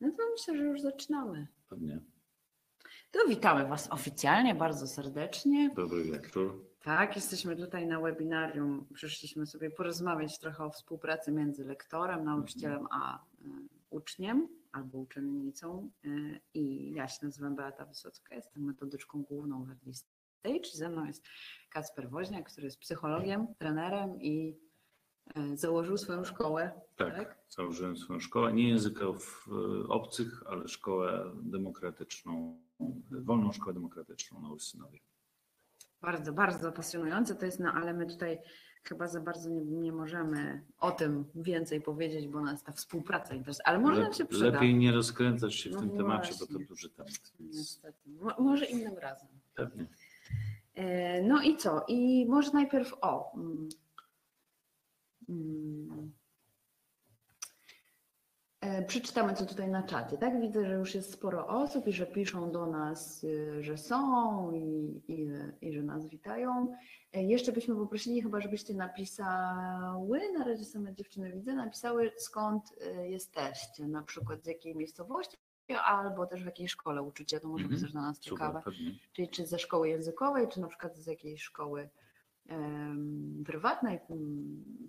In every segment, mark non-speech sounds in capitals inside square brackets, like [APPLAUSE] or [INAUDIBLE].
No to myślę, że już zaczynamy. Pewnie. To witamy Was oficjalnie, bardzo serdecznie. Dobry wieczór. Tak, jesteśmy tutaj na webinarium. Przyszliśmy sobie porozmawiać trochę o współpracy między lektorem, nauczycielem a y, uczniem albo uczennicą. Y, I ja się nazywam Beata Wysocka, jestem metodyczką główną w Stage. Ze mną jest Kacper Woźniak, który jest psychologiem, trenerem i założył swoją szkołę. Tak, Tak. założyłem swoją szkołę, nie języków y, obcych, ale szkołę demokratyczną, wolną szkołę demokratyczną na Usynowie. Bardzo, bardzo pasjonujące to jest, no ale my tutaj chyba za bardzo nie, nie możemy o tym więcej powiedzieć, bo nas ta współpraca interesuje. Ale może nam się przyda. Lepiej nie rozkręcać się w No tym temacie, bo to właśnie. duży temat. Niestety. Mo- może innym razem. pewnie. E, No i co? I może najpierw o. mm, e, Przeczytamy, co tutaj na czacie. Tak, widzę, że już jest sporo osób i że piszą do nas, y, że są i, i, i że nas witają. E, Jeszcze byśmy poprosili chyba, żebyście napisały, na razie same dziewczyny widzę, napisały skąd y, jesteście, na przykład z jakiej miejscowości, albo też w jakiej szkole uczycie, to może być Mhm. też dla nas ciekawe. Super. Czyli czy ze szkoły językowej, czy na przykład z jakiejś szkoły prywatnej,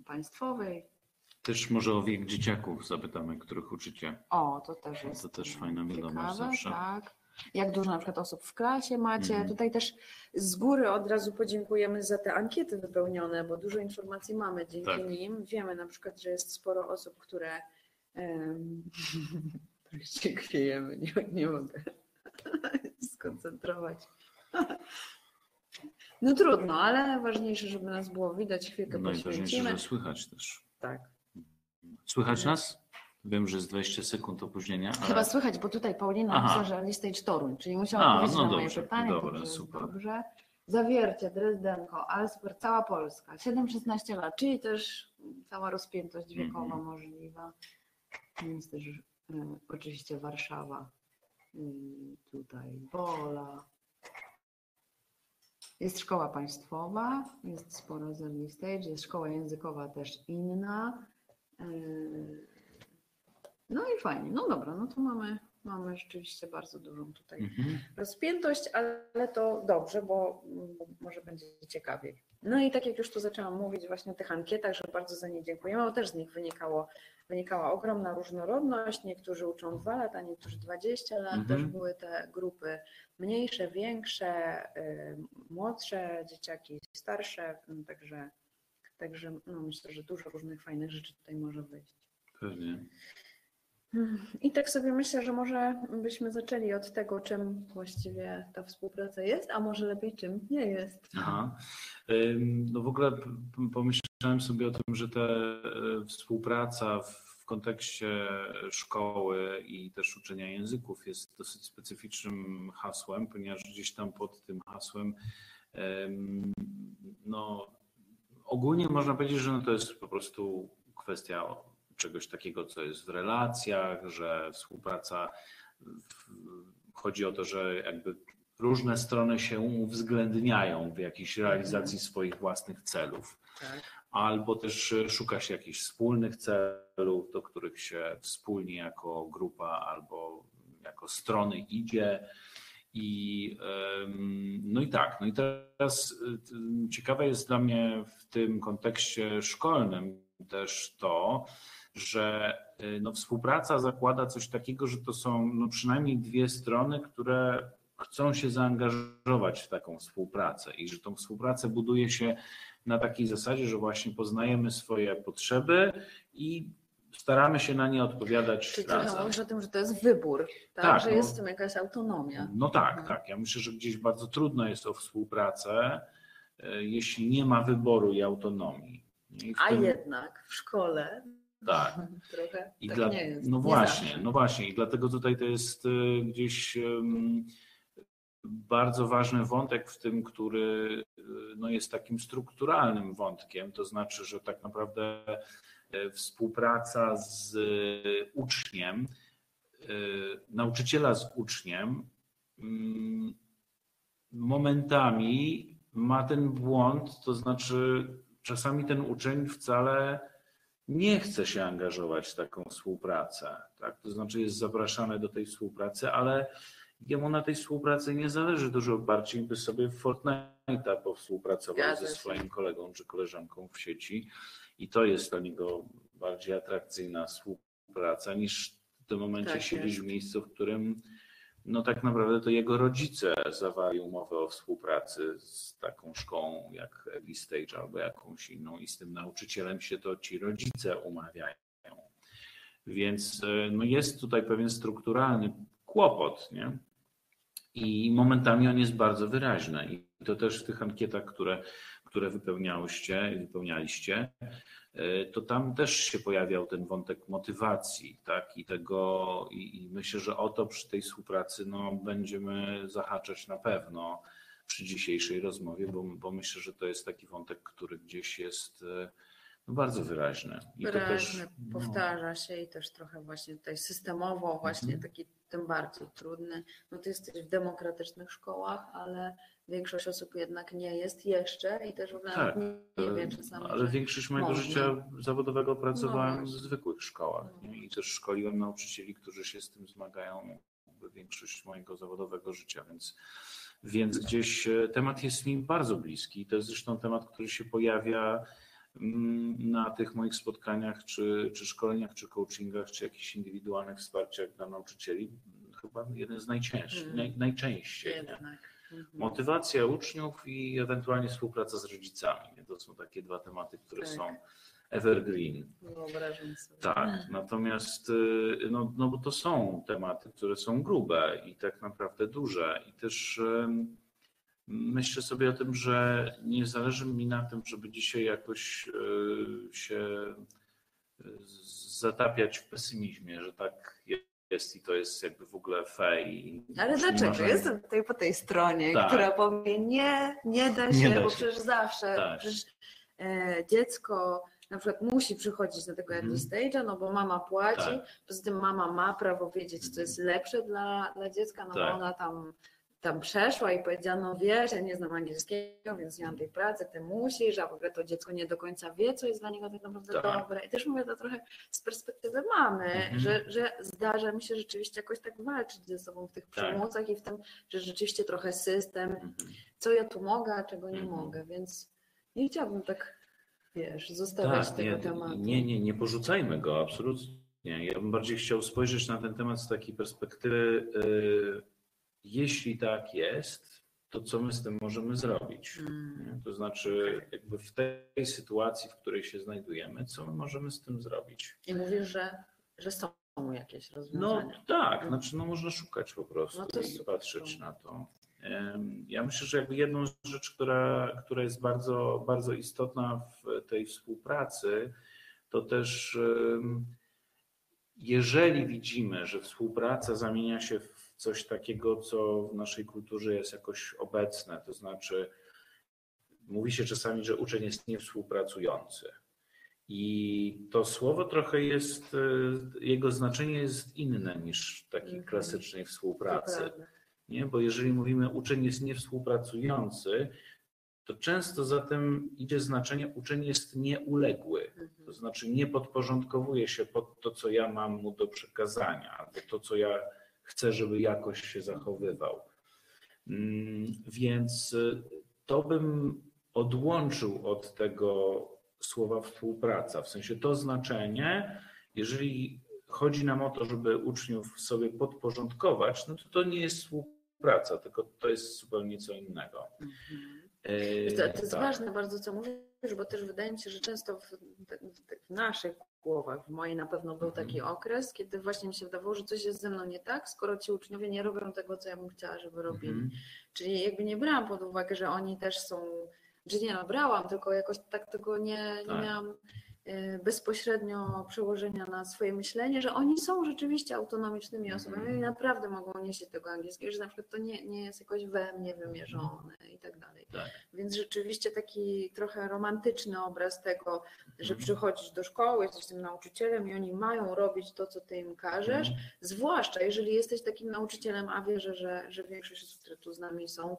państwowej. Też może o wiek dzieciaków zapytamy, których uczycie. O, to też jest. To też fajna wiadomość zawsze. Tak. Jak dużo na przykład osób w klasie macie. Mhm. Tutaj też z góry od razu podziękujemy za te ankiety wypełnione, bo dużo informacji mamy dzięki Tak. nim. Wiemy na przykład, że jest sporo osób, które [LAUGHS] trochę się chwiejemy, nie, nie mogę [LAUGHS] skoncentrować. [LAUGHS] No trudno, ale najważniejsze, żeby nas było widać, chwilkę Najważniejsze, poświęcimy. że słychać też. Tak. Słychać nas? Wiem, że jest 20 sekund opóźnienia, ale Chyba słychać, bo tutaj Paulina Aha. napisała, że Listage Toruń, czyli musiała odpowiedzieć no na moje dobrze, pytanie. dobra, super. Dobrze. Zawiercie, Drezdenko, Alsper, cała Polska, 7-16 lat, czyli też cała rozpiętość wiekowa Mhm. możliwa. Więc też e, oczywiście Warszawa, y, tutaj Wola. Jest szkoła państwowa, jest sporo z early stage, jest szkoła językowa też inna. y, No i fajnie, no dobra, no to mamy, mamy rzeczywiście bardzo dużą tutaj Mhm. rozpiętość, ale to dobrze, bo, bo może będzie ciekawiej. No i tak jak już tu zaczęłam mówić właśnie o tych ankietach, że bardzo za nie dziękujemy, bo też z nich wynikało, wynikała ogromna różnorodność. Niektórzy uczą 2 lata, niektórzy 20 lat, Mhm. też były te grupy mniejsze, większe, y, młodsze dzieciaki, starsze, y, także, także no myślę, że dużo różnych fajnych rzeczy tutaj może wyjść. Pewnie. I tak sobie myślę, że może byśmy zaczęli od tego, czym właściwie ta współpraca jest, a może lepiej czym nie jest. Aha. No w ogóle pomyślałem sobie o tym, że ta e, współpraca w kontekście szkoły i też uczenia języków jest dosyć specyficznym hasłem, ponieważ gdzieś tam pod tym hasłem em, no, ogólnie można powiedzieć, że no to jest po prostu kwestia czegoś takiego, co jest w relacjach, że współpraca chodzi o to, że jakby różne strony się uwzględniają w jakiejś realizacji swoich własnych celów. Tak. Albo też e, szuka się jakichś wspólnych celów, do których się wspólnie jako grupa albo jako strony idzie. I, no i tak, no i teraz t- ciekawe jest dla mnie w tym kontekście szkolnym też to, że y, no, współpraca zakłada coś takiego, że to są no, przynajmniej dwie strony, które chcą się zaangażować w taką współpracę i że tą współpracę buduje się na takiej zasadzie, że właśnie poznajemy swoje potrzeby i staramy się na nie odpowiadać Czyli razem. mówisz o tym, że to jest wybór, tak? Tak, że no. jest w tym jakaś autonomia. No tak, Mhm. tak. Ja myślę, że gdzieś bardzo trudno jest o współpracę, e, jeśli nie ma wyboru i autonomii. I A tym- jednak w szkole Tak. [LAUGHS] trochę I tak dla, nie jest. no Nie właśnie, zawsze. no właśnie. I dlatego tutaj to jest e, gdzieś bardzo ważny wątek w tym, który e, no jest takim strukturalnym wątkiem. To znaczy, że tak naprawdę e, współpraca z uczniem, nauczyciela z uczniem momentami ma ten błąd, to znaczy czasami ten uczeń wcale nie chce się angażować w taką współpracę. Tak? To znaczy jest zapraszany do tej współpracy, ale jemu na tej współpracy nie zależy dużo bardziej, by sobie w Fortnite'a powspółpracował ze swoim kolegą czy koleżanką w sieci i to jest dla niego bardziej atrakcyjna współpraca niż w tym momencie Tak siedzieć w miejscu, w którym no tak naprawdę to jego rodzice zawarli umowę o współpracy z taką szkołą jak Early Stage albo jakąś inną i z tym nauczycielem się to ci rodzice umawiają. Więc e, no jest tutaj pewien strukturalny kłopot, nie? I momentami on jest bardzo wyraźny. I to też w tych ankietach, które, które wypełniałyście, wypełnialiście, to tam też się pojawiał ten wątek motywacji, tak? I tego, i, i myślę, że o to przy tej współpracy no, będziemy zahaczać na pewno przy dzisiejszej rozmowie, bo, bo myślę, że to jest taki wątek, który gdzieś jest e, no, bardzo wyraźny. I to Wyraźny, też, no, powtarza się i też trochę właśnie tutaj systemowo właśnie Mhm. taki tym bardziej trudny. No ty jesteś w demokratycznych szkołach, ale większość osób jednak nie jest jeszcze i też w ogóle Tak, nie, wie czasami, Ale większość mojego można. życia zawodowego pracowałem No w zwykłych szkołach No. i też szkoliłem nauczycieli, którzy się z tym zmagają większość mojego zawodowego życia, więc, więc gdzieś e, temat jest mi bardzo bliski. To jest zresztą temat, który się pojawia na tych moich spotkaniach, czy, czy szkoleniach, czy coachingach, czy jakichś indywidualnych wsparciach dla nauczycieli. Chyba jeden z najcięższych, Mm. naj, najczęściej. Mhm. Motywacja uczniów i ewentualnie współpraca z rodzicami. Nie? To są takie dwa tematy, które Tak. są evergreen. Wyobrażam sobie. Tak, natomiast y, no, no bo to są tematy, które są grube i tak naprawdę duże. I też myślę sobie o tym, że nie zależy mi na tym, żeby dzisiaj jakoś y, się y, zatapiać w pesymizmie, że tak jest i to jest jakby w ogóle fej. Ale dlaczego? Jestem tutaj po tej stronie, Tak. która powie nie, nie da się, Nie da bo się. przecież zawsze, Tak. przecież e, dziecko na przykład musi przychodzić na tego Mhm. early stage'a, no bo mama płaci, Tak. poza tym mama ma prawo wiedzieć, co jest lepsze dla, dla dziecka, no Tak. bo ona tam, tam przeszła i powiedziała, no wiesz, ja nie znam angielskiego, więc nie mam tej pracy, ty musisz, a w ogóle to dziecko nie do końca wie, co jest dla niego tak naprawdę Tak. dobre. I też mówię to trochę z perspektywy mamy, Mhm. że, że zdarza mi się rzeczywiście jakoś tak walczyć ze sobą w tych Tak. przemocach i w tym, że rzeczywiście trochę system, Mhm. co ja tu mogę, a czego nie Mhm. mogę, więc nie chciałabym tak, wiesz, zostawiać Tak, tego nie, tematu. nie, nie, nie porzucajmy go, absolutnie. Ja bym bardziej chciał spojrzeć na ten temat z takiej perspektywy, y, jeśli tak jest, to co my z tym możemy zrobić? Mm. Nie? To znaczy, jakby w tej sytuacji, w której się znajdujemy, co my możemy z tym zrobić? I mówisz, że, że są jakieś No rozwiązania. tak, znaczy no można szukać po prostu No i patrzeć na to. Ja myślę, że jakby jedną rzecz, która, która jest bardzo, bardzo istotna w tej współpracy, to też jeżeli widzimy, że współpraca zamienia się w coś takiego, co w naszej kulturze jest jakoś obecne, to znaczy mówi się czasami, że uczeń jest niewspółpracujący. I to słowo trochę jest, e, jego znaczenie jest inne niż takiej Mhm. klasycznej To współpracy. Nie? Bo jeżeli mówimy uczeń jest niewspółpracujący, to często za tym idzie znaczenie uczeń jest nieuległy. To Mhm. znaczy nie podporządkowuje się pod to, co ja mam mu do przekazania, albo to, co ja chcę, żeby jakoś się zachowywał. Mm, Więc y, to bym odłączył od tego słowa współpraca. W sensie to znaczenie, jeżeli chodzi nam o to, żeby uczniów sobie podporządkować, no to to nie jest współpraca, tylko to jest zupełnie co innego. Mhm. Yy, To, to jest tak. ważne bardzo, co mówisz, bo też wydaje mi się, że często w, w, naszych głowach, w mojej na pewno był Mhm. taki okres, kiedy właśnie mi się wydawało, że coś jest ze mną nie tak, skoro ci uczniowie nie robią tego, co ja bym chciała, żeby robili. Mhm. Czyli jakby nie brałam pod uwagę, że oni też są, że nie no, brałam, tylko jakoś tak tego nie, nie Tak. miałam bezpośrednio przełożenia na swoje myślenie, że oni są rzeczywiście autonomicznymi Mhm. osobami i naprawdę mogą nieść tego angielskiego, że na przykład to nie, nie jest jakoś we mnie wymierzone i tak dalej. Tak. Więc rzeczywiście taki trochę romantyczny obraz tego, że Mhm. przychodzisz do szkoły, jesteś tym nauczycielem i oni mają robić to, co ty im każesz, Mhm. zwłaszcza jeżeli jesteś takim nauczycielem, a wierzę, że, że większość osób, które tu z nami są,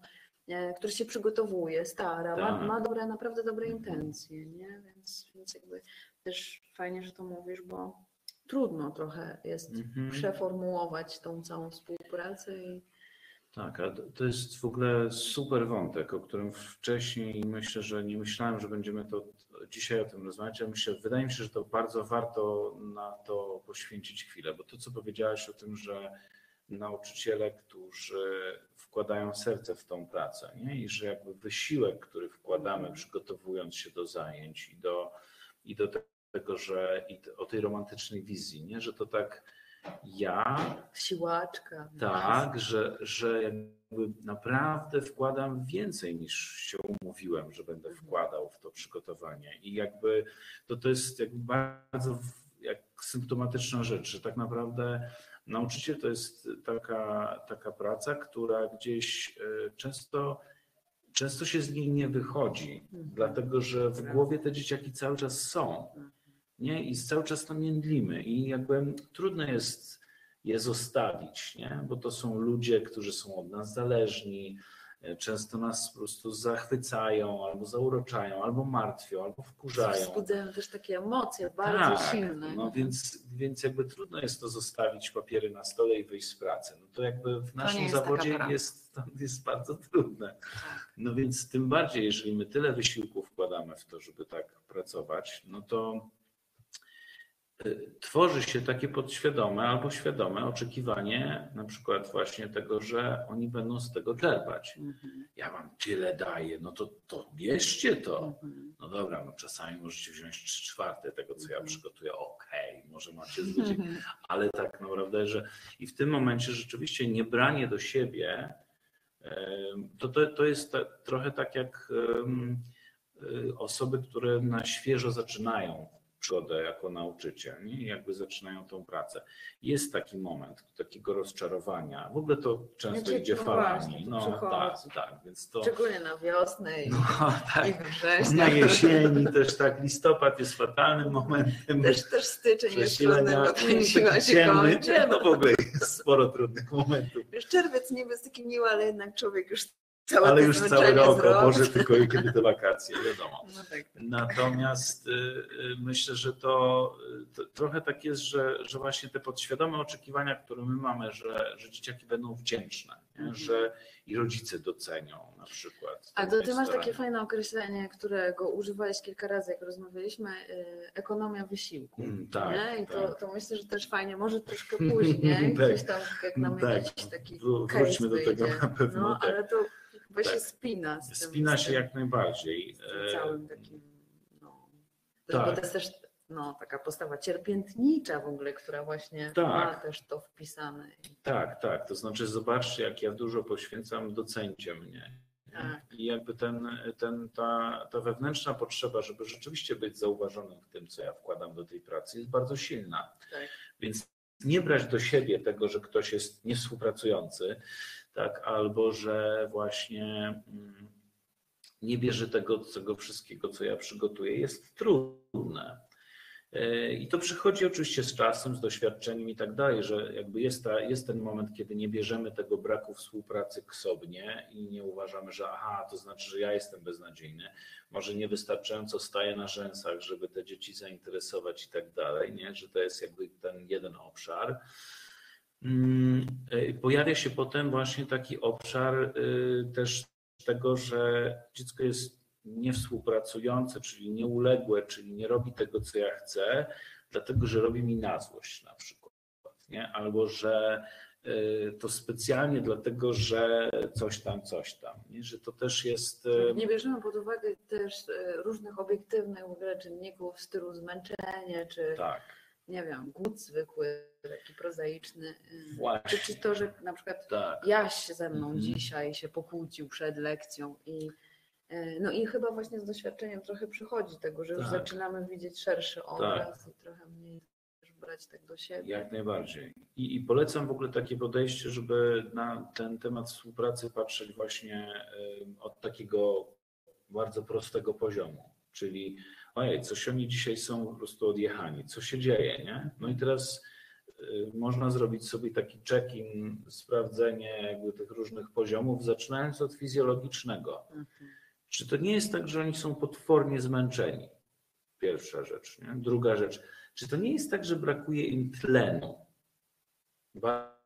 który się przygotowuje, stara, ma, Tak. ma dobre, naprawdę dobre intencje, nie? Więc, więc jakby też fajnie, że to mówisz, bo trudno trochę jest Mhm. przeformułować tą całą współpracę i Tak, a to- to jest w ogóle super wątek, o którym wcześniej myślę, że nie myślałem, że będziemy to dzisiaj o tym rozmawiać, ale myślę, wydaje mi się, że to bardzo warto na to poświęcić chwilę, bo to, co powiedziałaś o tym, że nauczyciele, którzy wkładają serce w tą pracę nie? i że jakby wysiłek, który wkładamy przygotowując się do zajęć i do, i do tego, że i o tej romantycznej wizji, nie? że to tak ja siłaczka. tak, że, że jakby naprawdę wkładam więcej niż się umówiłem, że będę wkładał w to przygotowanie. I jakby to, to jest jakby bardzo jak symptomatyczna rzecz, że tak naprawdę nauczyciel to jest taka, taka praca, która gdzieś e, często, często się z niej nie wychodzi, Mhm. dlatego że w głowie te dzieciaki cały czas są Mhm. nie? I cały czas to międlimy i jakby trudno jest je zostawić, nie? Bo to są ludzie, którzy są od nas zależni, często nas po prostu zachwycają, albo zauroczają, albo martwią, albo wkurzają. Wzbudzają też takie emocje bardzo Tak, silne. no więc, więc jakby trudno jest to zostawić papiery na stole i wyjść z pracy. No to jakby w naszym jest zawodzie jest, jest bardzo trudne. Tak. No więc tym bardziej, jeżeli my tyle wysiłku wkładamy w to, żeby tak pracować, no to tworzy się takie podświadome albo świadome oczekiwanie na przykład właśnie tego, że oni będą z tego czerpać. Mhm. Ja wam tyle daję, no to, to bierzcie to. Mhm. No dobra, no czasami możecie wziąć trzy czwarte tego, co ja Mhm. przygotuję. Okej, może macie zwrócić, ale tak naprawdę, że i w tym momencie rzeczywiście nie branie do siebie, em, to, to, to jest ta, trochę tak jak y, osoby, które na świeżo zaczynają przygodę jako nauczyciel nie? i jakby zaczynają tą pracę. Jest taki moment takiego rozczarowania. W ogóle to często Znaczy, idzie no falami. to No tak, przychodzi. tak, więc to... Szczególnie na wiosnę i, No, [LAUGHS] tak. i wrześniu. Na jesieni też tak, listopad jest fatalnym momentem. Też, też styczeń jest trudny, bo siła się ciemny. kończy. No w ogóle jest sporo trudnych momentów. Wiesz, czerwiec niby jest taki miły, ale jednak człowiek już całe Ale już cały zmęczenie rok, o. Boże, tylko kiedy te wakacje, wiadomo. No tak. Natomiast y, y, myślę, że to, y, to trochę tak jest, że, że właśnie te podświadome oczekiwania, które my mamy, że, że dzieciaki będą wdzięczne, nie? Mhm. że i rodzice docenią na przykład. A to to ty masz takie fajne określenie, którego używałeś kilka razy, jak rozmawialiśmy, y, ekonomia wysiłku. Mm, tak, nie? I to, tak. to myślę, że też fajnie, może troszkę później, [LAUGHS] Tak. gdzieś tam jak nam Tak, jakiś taki wróćmy do tego na pewno, No, tak. ale to się Tak. spina z tym. Spina się jak najbardziej. z E, całym takim, no, Tak. bo to jest też no, taka postawa cierpiętnicza w ogóle, która właśnie Tak. ma też to wpisane. Tak, tak. To znaczy, zobaczcie, jak ja dużo poświęcam, docencie mnie. Tak. I jakby ten, ten, ta, ta wewnętrzna potrzeba, żeby rzeczywiście być zauważonym w tym, co ja wkładam do tej pracy, jest bardzo silna. Tak. Więc nie brać do siebie tego, że ktoś jest niewspółpracujący, tak, albo że właśnie mm, nie bierze tego, tego wszystkiego, co ja przygotuję, jest trudne. E, I to przychodzi oczywiście z czasem, z doświadczeniem i tak dalej, że jakby jest, ta, jest ten moment, kiedy nie bierzemy tego braku współpracy ksobnie i nie uważamy, że aha, to znaczy, że ja jestem beznadziejny, może niewystarczająco staję na rzęsach, żeby te dzieci zainteresować i tak dalej, nie? że to jest jakby ten jeden obszar. Mm, Pojawia się potem właśnie taki obszar y, też tego, że dziecko jest niewspółpracujące, czyli nieuległe, czyli nie robi tego, co ja chcę, dlatego że robi mi na złość na przykład. Nie? Albo że y, to specjalnie dlatego, że coś tam, coś tam. Nie? Że to też jest. y, Nie bierzemy pod uwagę też różnych obiektywnych w ogóle czynników w stylu zmęczenie, czy Tak, nie wiem, głód zwykły, taki prozaiczny. y, Właśnie. Czy, czy to, że na przykład tak. Jaś ze mną Mhm. dzisiaj się pokłócił przed lekcją i e, no i chyba właśnie z doświadczeniem trochę przychodzi tego, że już Tak. zaczynamy widzieć szerszy obraz i trochę mniej brać tak do siebie. Jak najbardziej. I, I polecam w ogóle takie podejście, żeby na ten temat współpracy patrzeć właśnie y, od takiego bardzo prostego poziomu. Czyli ojej, coś oni dzisiaj są po prostu odjechani, co się dzieje, nie? No i teraz y, można zrobić sobie taki check-in, sprawdzenie jakby tych różnych poziomów, zaczynając od fizjologicznego. Mhm. Czy to nie jest tak, że oni są potwornie zmęczeni? Pierwsza rzecz. Nie? Druga rzecz, czy to nie jest tak, że brakuje im tlenu?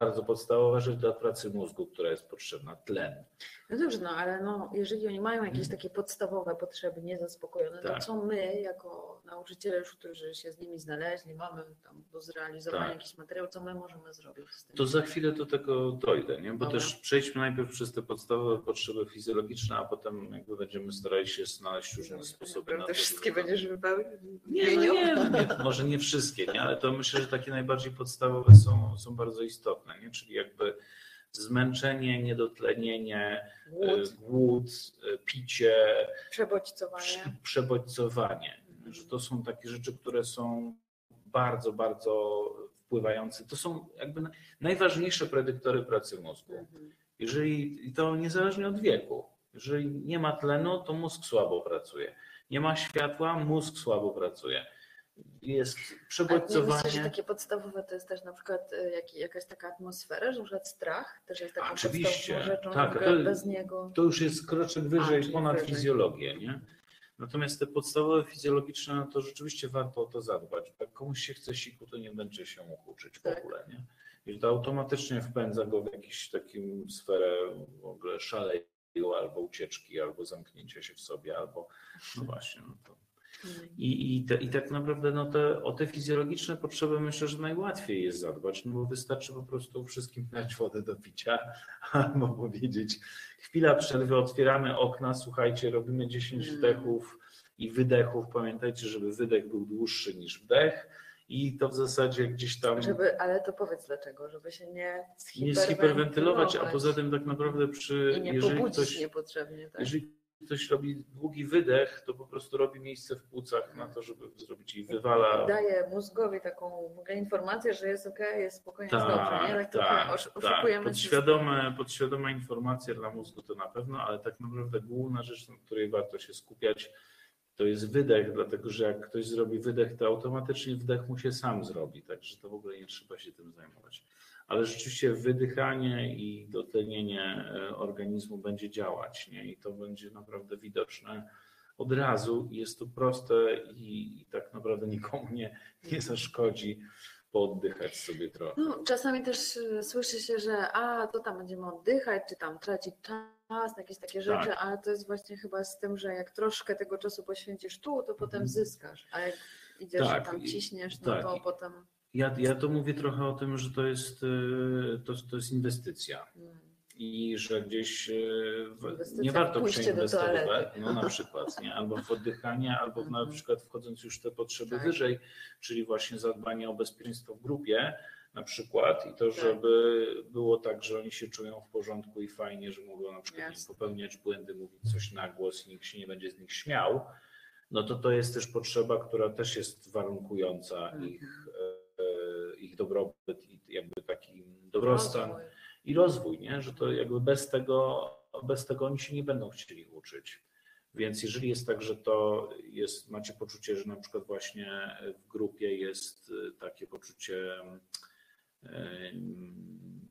Bardzo podstawowa rzecz dla pracy mózgu, która jest potrzebna tlen. No dobrze, no ale no, jeżeli oni mają jakieś takie podstawowe potrzeby niezaspokojone, to Mhm. Tak. co my jako nauczyciele, już, którzy się z nimi znaleźli, mamy tam do zrealizowania Tak. jakiś materiał, co my możemy zrobić z tym? To za chwilę do tego dojdę, nie? bo Dobra. też przejdźmy najpierw przez te podstawowe potrzeby fizjologiczne, a potem jakby będziemy starali się znaleźć różne sposoby na to. wszystkie żeby- będziesz wypełniał? Nie, no nie, no nie, może nie wszystkie, nie? ale to myślę, że takie najbardziej podstawowe są, są bardzo istotne, nie? czyli jakby zmęczenie, niedotlenienie, Głód, e, głód, e, picie, przebodźcowanie. prze- przebodźcowanie. Że to są takie rzeczy, które są bardzo, bardzo wpływające. To są jakby na- najważniejsze predyktory pracy mózgu. Mhm. Jeżeli, to niezależnie od wieku. Jeżeli nie ma tlenu, to mózg słabo pracuje. Nie ma światła, mózg słabo pracuje. Jest A nie myślisz, że przebodźcowanie. takie podstawowe to jest też na przykład y, jak, jakaś taka atmosfera, że na przykład strach też jest taką Oczywiście, podstawową rzeczą, tak, że to- bez niego. To już jest kroczek A, wyżej czyli ponad wyżej. fizjologię. Nie? Natomiast te podstawowe fizjologiczne, no to rzeczywiście warto o to zadbać. Jak komuś się chce siku, to nie będzie się mógł uczyć w Tak. ogóle. Nie? I to automatycznie wpędza go w jakąś taką sferę w ogóle szaleju, albo ucieczki, albo zamknięcia się w sobie, albo no właśnie. No to. I, i, te, I tak naprawdę no te, o te fizjologiczne potrzeby myślę, że najłatwiej jest zadbać, no bo wystarczy po prostu wszystkim dać wodę do picia, [LAUGHS] albo powiedzieć chwila przerwy, otwieramy okna, słuchajcie, robimy 10 Mm. wdechów i wydechów. Pamiętajcie, żeby wydech był dłuższy niż wdech i to w zasadzie gdzieś tam Żeby, ale to powiedz dlaczego, żeby się nie nie zhiperwentylować zhiperwentylować, a poza tym tak naprawdę przy, i nie jeżeli ktoś, niepotrzebnie. Tak? jeżeli ktoś robi długi wydech, to po prostu robi miejsce w płucach na to, żeby zrobić i wywala Daje mózgowi taką informację, że jest ok, jest spokojnie, jest Tak, dobrze. Nie? Tak, tak, tak. oszukujemy Podświadome, podświadoma informacja dla mózgu to na pewno, ale tak naprawdę główna rzecz, na której warto się skupiać, to jest wydech, dlatego że jak ktoś zrobi wydech, to automatycznie wdech mu się sam zrobi, także to w ogóle nie trzeba się tym zajmować. Ale rzeczywiście wydychanie i dotlenienie e, organizmu będzie działać nie? i to będzie naprawdę widoczne od razu. Jest to proste i, i tak naprawdę nikomu nie, nie zaszkodzi pooddychać sobie trochę. No, czasami też y, słyszy się, że a, to tam będziemy oddychać, czy tam tracić czas, jakieś takie rzeczy, Tak. ale to jest właśnie chyba z tym, że jak troszkę tego czasu poświęcisz tu, to potem Mhm. zyskasz, a jak idziesz Tak, tam ciśniesz, no tak, to potem... Ja, ja to mówię trochę o tym, że to jest, y, to, to jest inwestycja i że gdzieś y, w, nie warto przeinwestować, no na przykład, nie? albo w oddychanie, albo na Mhm. przykład wchodząc już w te potrzeby Tak. wyżej, czyli właśnie zadbanie o bezpieczeństwo w grupie na przykład i to, Tak. żeby było tak, że oni się czują w porządku i fajnie, że mogą na przykład nie Jasne. popełniać błędy, mówić coś na głos i nikt się nie będzie z nich śmiał, no to to jest też potrzeba, która też jest warunkująca Mhm. ich, ich dobrobyt i jakby taki dobrostan rozwój. i rozwój, nie? że to jakby bez tego, bez tego oni się nie będą chcieli uczyć. Więc jeżeli jest tak, że to jest, macie poczucie, że na przykład właśnie w grupie jest e, takie poczucie, e,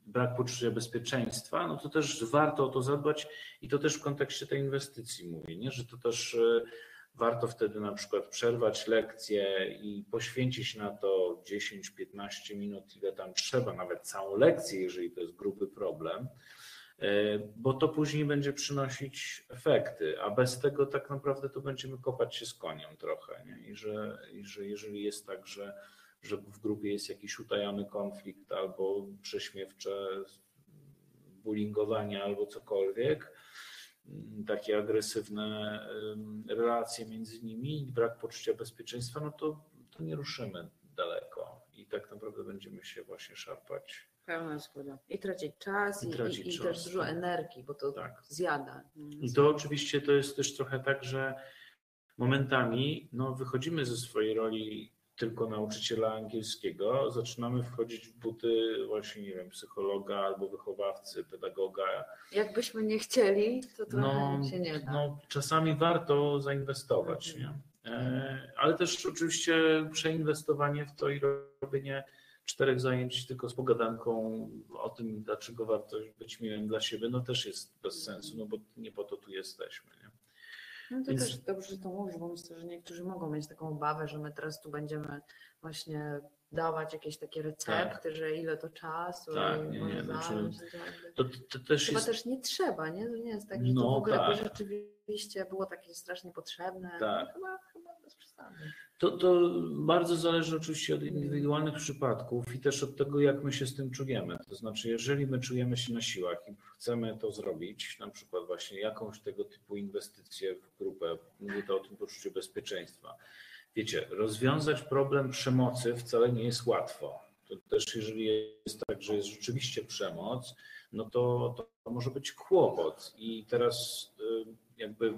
brak poczucia bezpieczeństwa, no to też warto o to zadbać i to też w kontekście tej inwestycji mówię, nie? że to też e, warto wtedy na przykład przerwać lekcję i poświęcić na to 10-15 minut, ile tam trzeba, nawet całą lekcję, jeżeli to jest gruby problem, e, bo to później będzie przynosić efekty, a bez tego tak naprawdę to będziemy kopać się z koniem trochę. Nie? I, że, I że jeżeli jest tak, że, że w grupie jest jakiś utajony konflikt albo prześmiewcze bullyingowanie albo cokolwiek, takie agresywne em, relacje między nimi i brak poczucia bezpieczeństwa, no to, to nie ruszymy daleko i tak naprawdę będziemy się właśnie szarpać. Pełna zgoda. I tracić czas I i, tracić i, i czas, też dużo tak. energii, bo to Tak. zjada. I to oczywiście to jest też trochę tak, że momentami no, wychodzimy ze swojej roli tylko nauczyciela angielskiego, zaczynamy wchodzić w buty właśnie, nie wiem, psychologa albo wychowawcy, pedagoga. Jakbyśmy nie chcieli, to trochę No, się nie da. no czasami warto zainwestować, nie? E, Ale też oczywiście przeinwestowanie w to i robienie czterech zajęć tylko z pogadanką o tym, dlaczego warto być miłym dla siebie, no też jest bez sensu, no bo nie po to tu jesteśmy. No to Więc- też dobrze, że to mówisz, bo myślę, że niektórzy mogą mieć taką obawę, że my teraz tu będziemy właśnie dawać jakieś takie recepty, że ile to czasu Tak, nie, nie, znaczy- zająć, to To, to też Chyba jest też nie trzeba, nie? To nie jest tak, że to No w ogóle tak. rzeczywiście było takie strasznie potrzebne. Tak. No, chyba, chyba bez przesady. To, to bardzo zależy oczywiście od indywidualnych przypadków i też od tego, jak my się z tym czujemy. To znaczy, jeżeli my czujemy się na siłach i chcemy to zrobić, na przykład właśnie jakąś tego typu inwestycję w grupę, mówię to o tym poczuciu bezpieczeństwa. Wiecie, rozwiązać problem przemocy wcale nie jest łatwo. To też jeżeli jest tak, że jest rzeczywiście przemoc, no to, to może być kłopot. I teraz y, jakby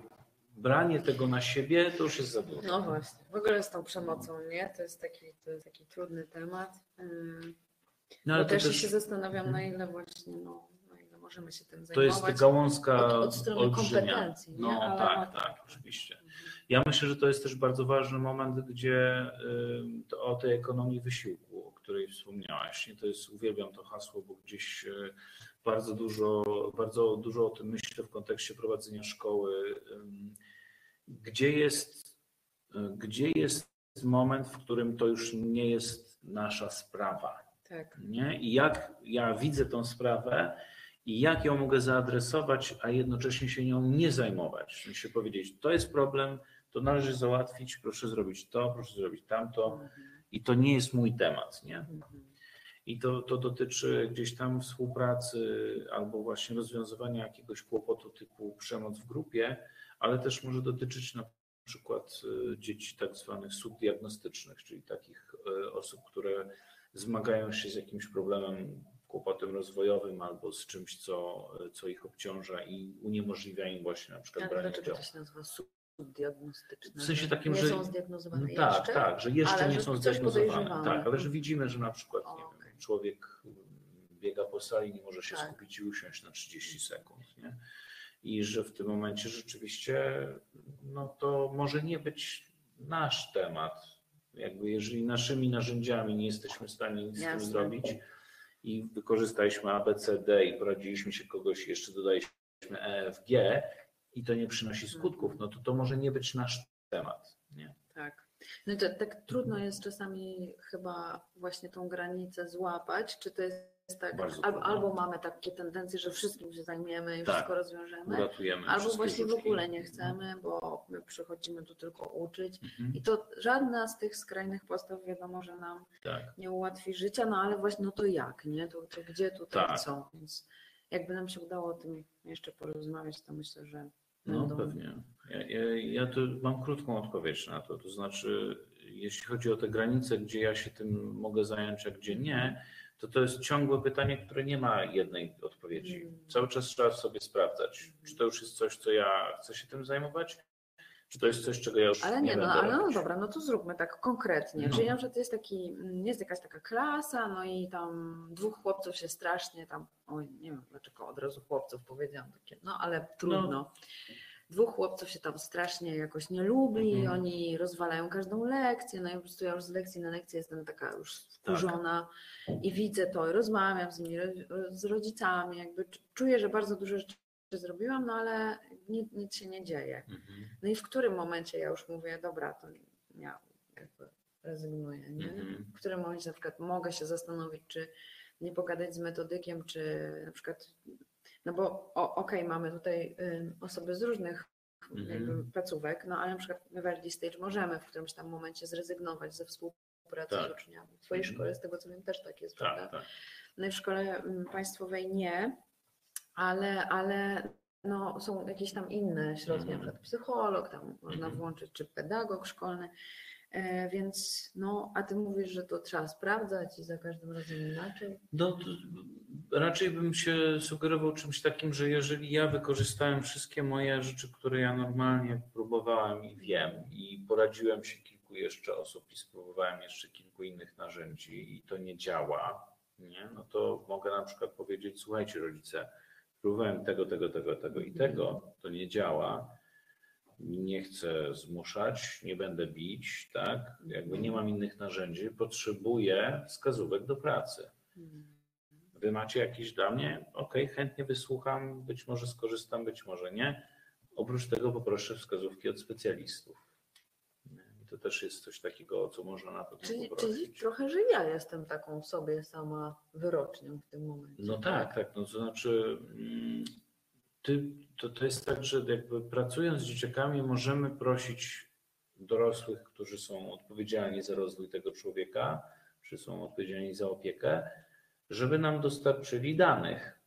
branie tego na siebie to już jest za dużo. No właśnie. W ogóle z tą przemocą, nie? To jest taki, to jest taki trudny temat. Ym, No, to też, też- się zastanawiam, na ile właśnie, no, na ile możemy się tym To zajmować. jest gałązka od- od strony olbrzymia. kompetencji, nie? No Ale- tak, tak, oczywiście. Ja myślę, że to jest też bardzo ważny moment, gdzie to o tej ekonomii wysiłku, o której wspomniałaś. Nie? To jest, uwielbiam to hasło, bo gdzieś y, bardzo dużo, bardzo dużo o tym myślę w kontekście prowadzenia szkoły. Gdzie jest, gdzie jest moment, w którym to już nie jest nasza sprawa? Tak. nie? I jak ja widzę tą sprawę i jak ją mogę zaadresować, a jednocześnie się nią nie zajmować. Sensie powiedzieć, to jest problem, to należy załatwić, proszę zrobić to, proszę zrobić tamto i to nie jest mój temat, nie? Mhm. I to, to dotyczy gdzieś tam współpracy albo właśnie rozwiązywania jakiegoś kłopotu typu przemoc w grupie, ale też może dotyczyć na przykład y, dzieci tak zwanych subdiagnostycznych, czyli takich y, osób, które zmagają się z jakimś problemem, kłopotem rozwojowym albo z czymś, co, co ich obciąża i uniemożliwia im właśnie na przykład Ale branie dlaczego udziału. to się nazywa subdiagnostyczne? W sensie Że takim, nie że- są zdiagnozowane No tak, jeszcze? tak, że jeszcze ale nie że są zdiagnozowane. Tak, ale że widzimy, że na przykład nie Okej. wiem, człowiek biega po sali, nie może się Tak. skupić i usiąść na 30 sekund. Nie? I że w tym momencie rzeczywiście no to może nie być nasz temat. Jakby jeżeli naszymi narzędziami nie jesteśmy w stanie nic z Jasne. tym zrobić i wykorzystaliśmy ABCD i poradziliśmy się kogoś, jeszcze dodaliśmy EFG i to nie przynosi skutków, no to to może nie być nasz temat. Nie? Tak. No to tak trudno jest czasami chyba właśnie tą granicę złapać, czy to jest tak, albo, albo mamy takie tendencje, że wszystkim się zajmiemy i Tak. wszystko rozwiążemy, Uratujemy albo właśnie w ogóle nie chcemy, bo my przychodzimy tu tylko uczyć Mhm. i to żadna z tych skrajnych postaw wiadomo, że nam Tak. nie ułatwi życia, no ale właśnie no to jak, nie? To, to gdzie tutaj Tak. co? Więc jakby nam się udało o tym jeszcze porozmawiać, to myślę, że No będą pewnie. Ja, ja, mam krótką odpowiedź na to. To znaczy, jeśli chodzi o te granice, gdzie ja się tym mogę zająć, a gdzie nie, to to jest ciągłe pytanie, które nie ma jednej odpowiedzi. Mm. Cały czas trzeba sobie sprawdzać, czy to już jest coś, co ja chcę się tym zajmować, czy to jest coś, czego ja już Ale nie, nie, no, ale no dobra, no to zróbmy tak konkretnie. No. Czyli na przykład jest taki, jest jakaś taka klasa, no i tam dwóch chłopców się strasznie tam, oj, nie wiem dlaczego od razu chłopców powiedziałam takie, no ale trudno. Dwóch chłopców się tam strasznie jakoś nie lubi, Mhm. oni rozwalają każdą lekcję, no i po prostu ja już z lekcji na lekcję jestem taka już wkurzona i widzę to i rozmawiam z nimi, z rodzicami, jakby cz- czuję, że bardzo dużo rzeczy zrobiłam, no ale nic, nic się nie dzieje. Mhm. No i w którym momencie ja już mówię, dobra, to ja jakby rezygnuję, nie? Mhm. W którym momencie na przykład mogę się zastanowić, czy nie pogadać z metodykiem, czy na przykład, no bo okej, mamy tutaj osoby z różnych Mhm. placówek, no ale na przykład my w Early Stage możemy w którymś tam momencie zrezygnować ze współpracy Tak. z uczniami. W Twojej Mhm. szkole, z tego co wiem, też tak jest, prawda? Tak, tak. No i w szkole państwowej nie, ale, ale no, są jakieś tam inne środki, na Mhm. przykład psycholog, tam można Mhm. włączyć, czy pedagog szkolny. E, więc no, a ty mówisz, że to trzeba sprawdzać i za każdym razem inaczej. No, raczej bym się sugerował czymś takim, że jeżeli ja wykorzystałem wszystkie moje rzeczy, które ja normalnie próbowałem i wiem, i poradziłem się kilku jeszcze osób i spróbowałem jeszcze kilku innych narzędzi i to nie działa, nie? no to mogę na przykład powiedzieć, słuchajcie rodzice, próbowałem tego, tego, tego, tego i tego, to nie działa, nie chcę zmuszać, nie będę bić, tak? Jakby nie mam innych narzędzi, potrzebuję wskazówek do pracy. Wy macie jakieś dla mnie? Ok, chętnie wysłucham, być może skorzystam, być może nie. oprócz tego poproszę wskazówki od specjalistów. I to też jest coś takiego, co można na pewno Czyli, poprosić. czyli trochę, że ja jestem taką sobie sama wyrocznią w tym momencie. No tak, tak. No to znaczy, mm, ty, to, to jest tak, że jakby pracując z dzieciakami możemy prosić dorosłych, którzy są odpowiedzialni za rozwój tego człowieka, czy są odpowiedzialni za opiekę, żeby nam dostarczyli danych.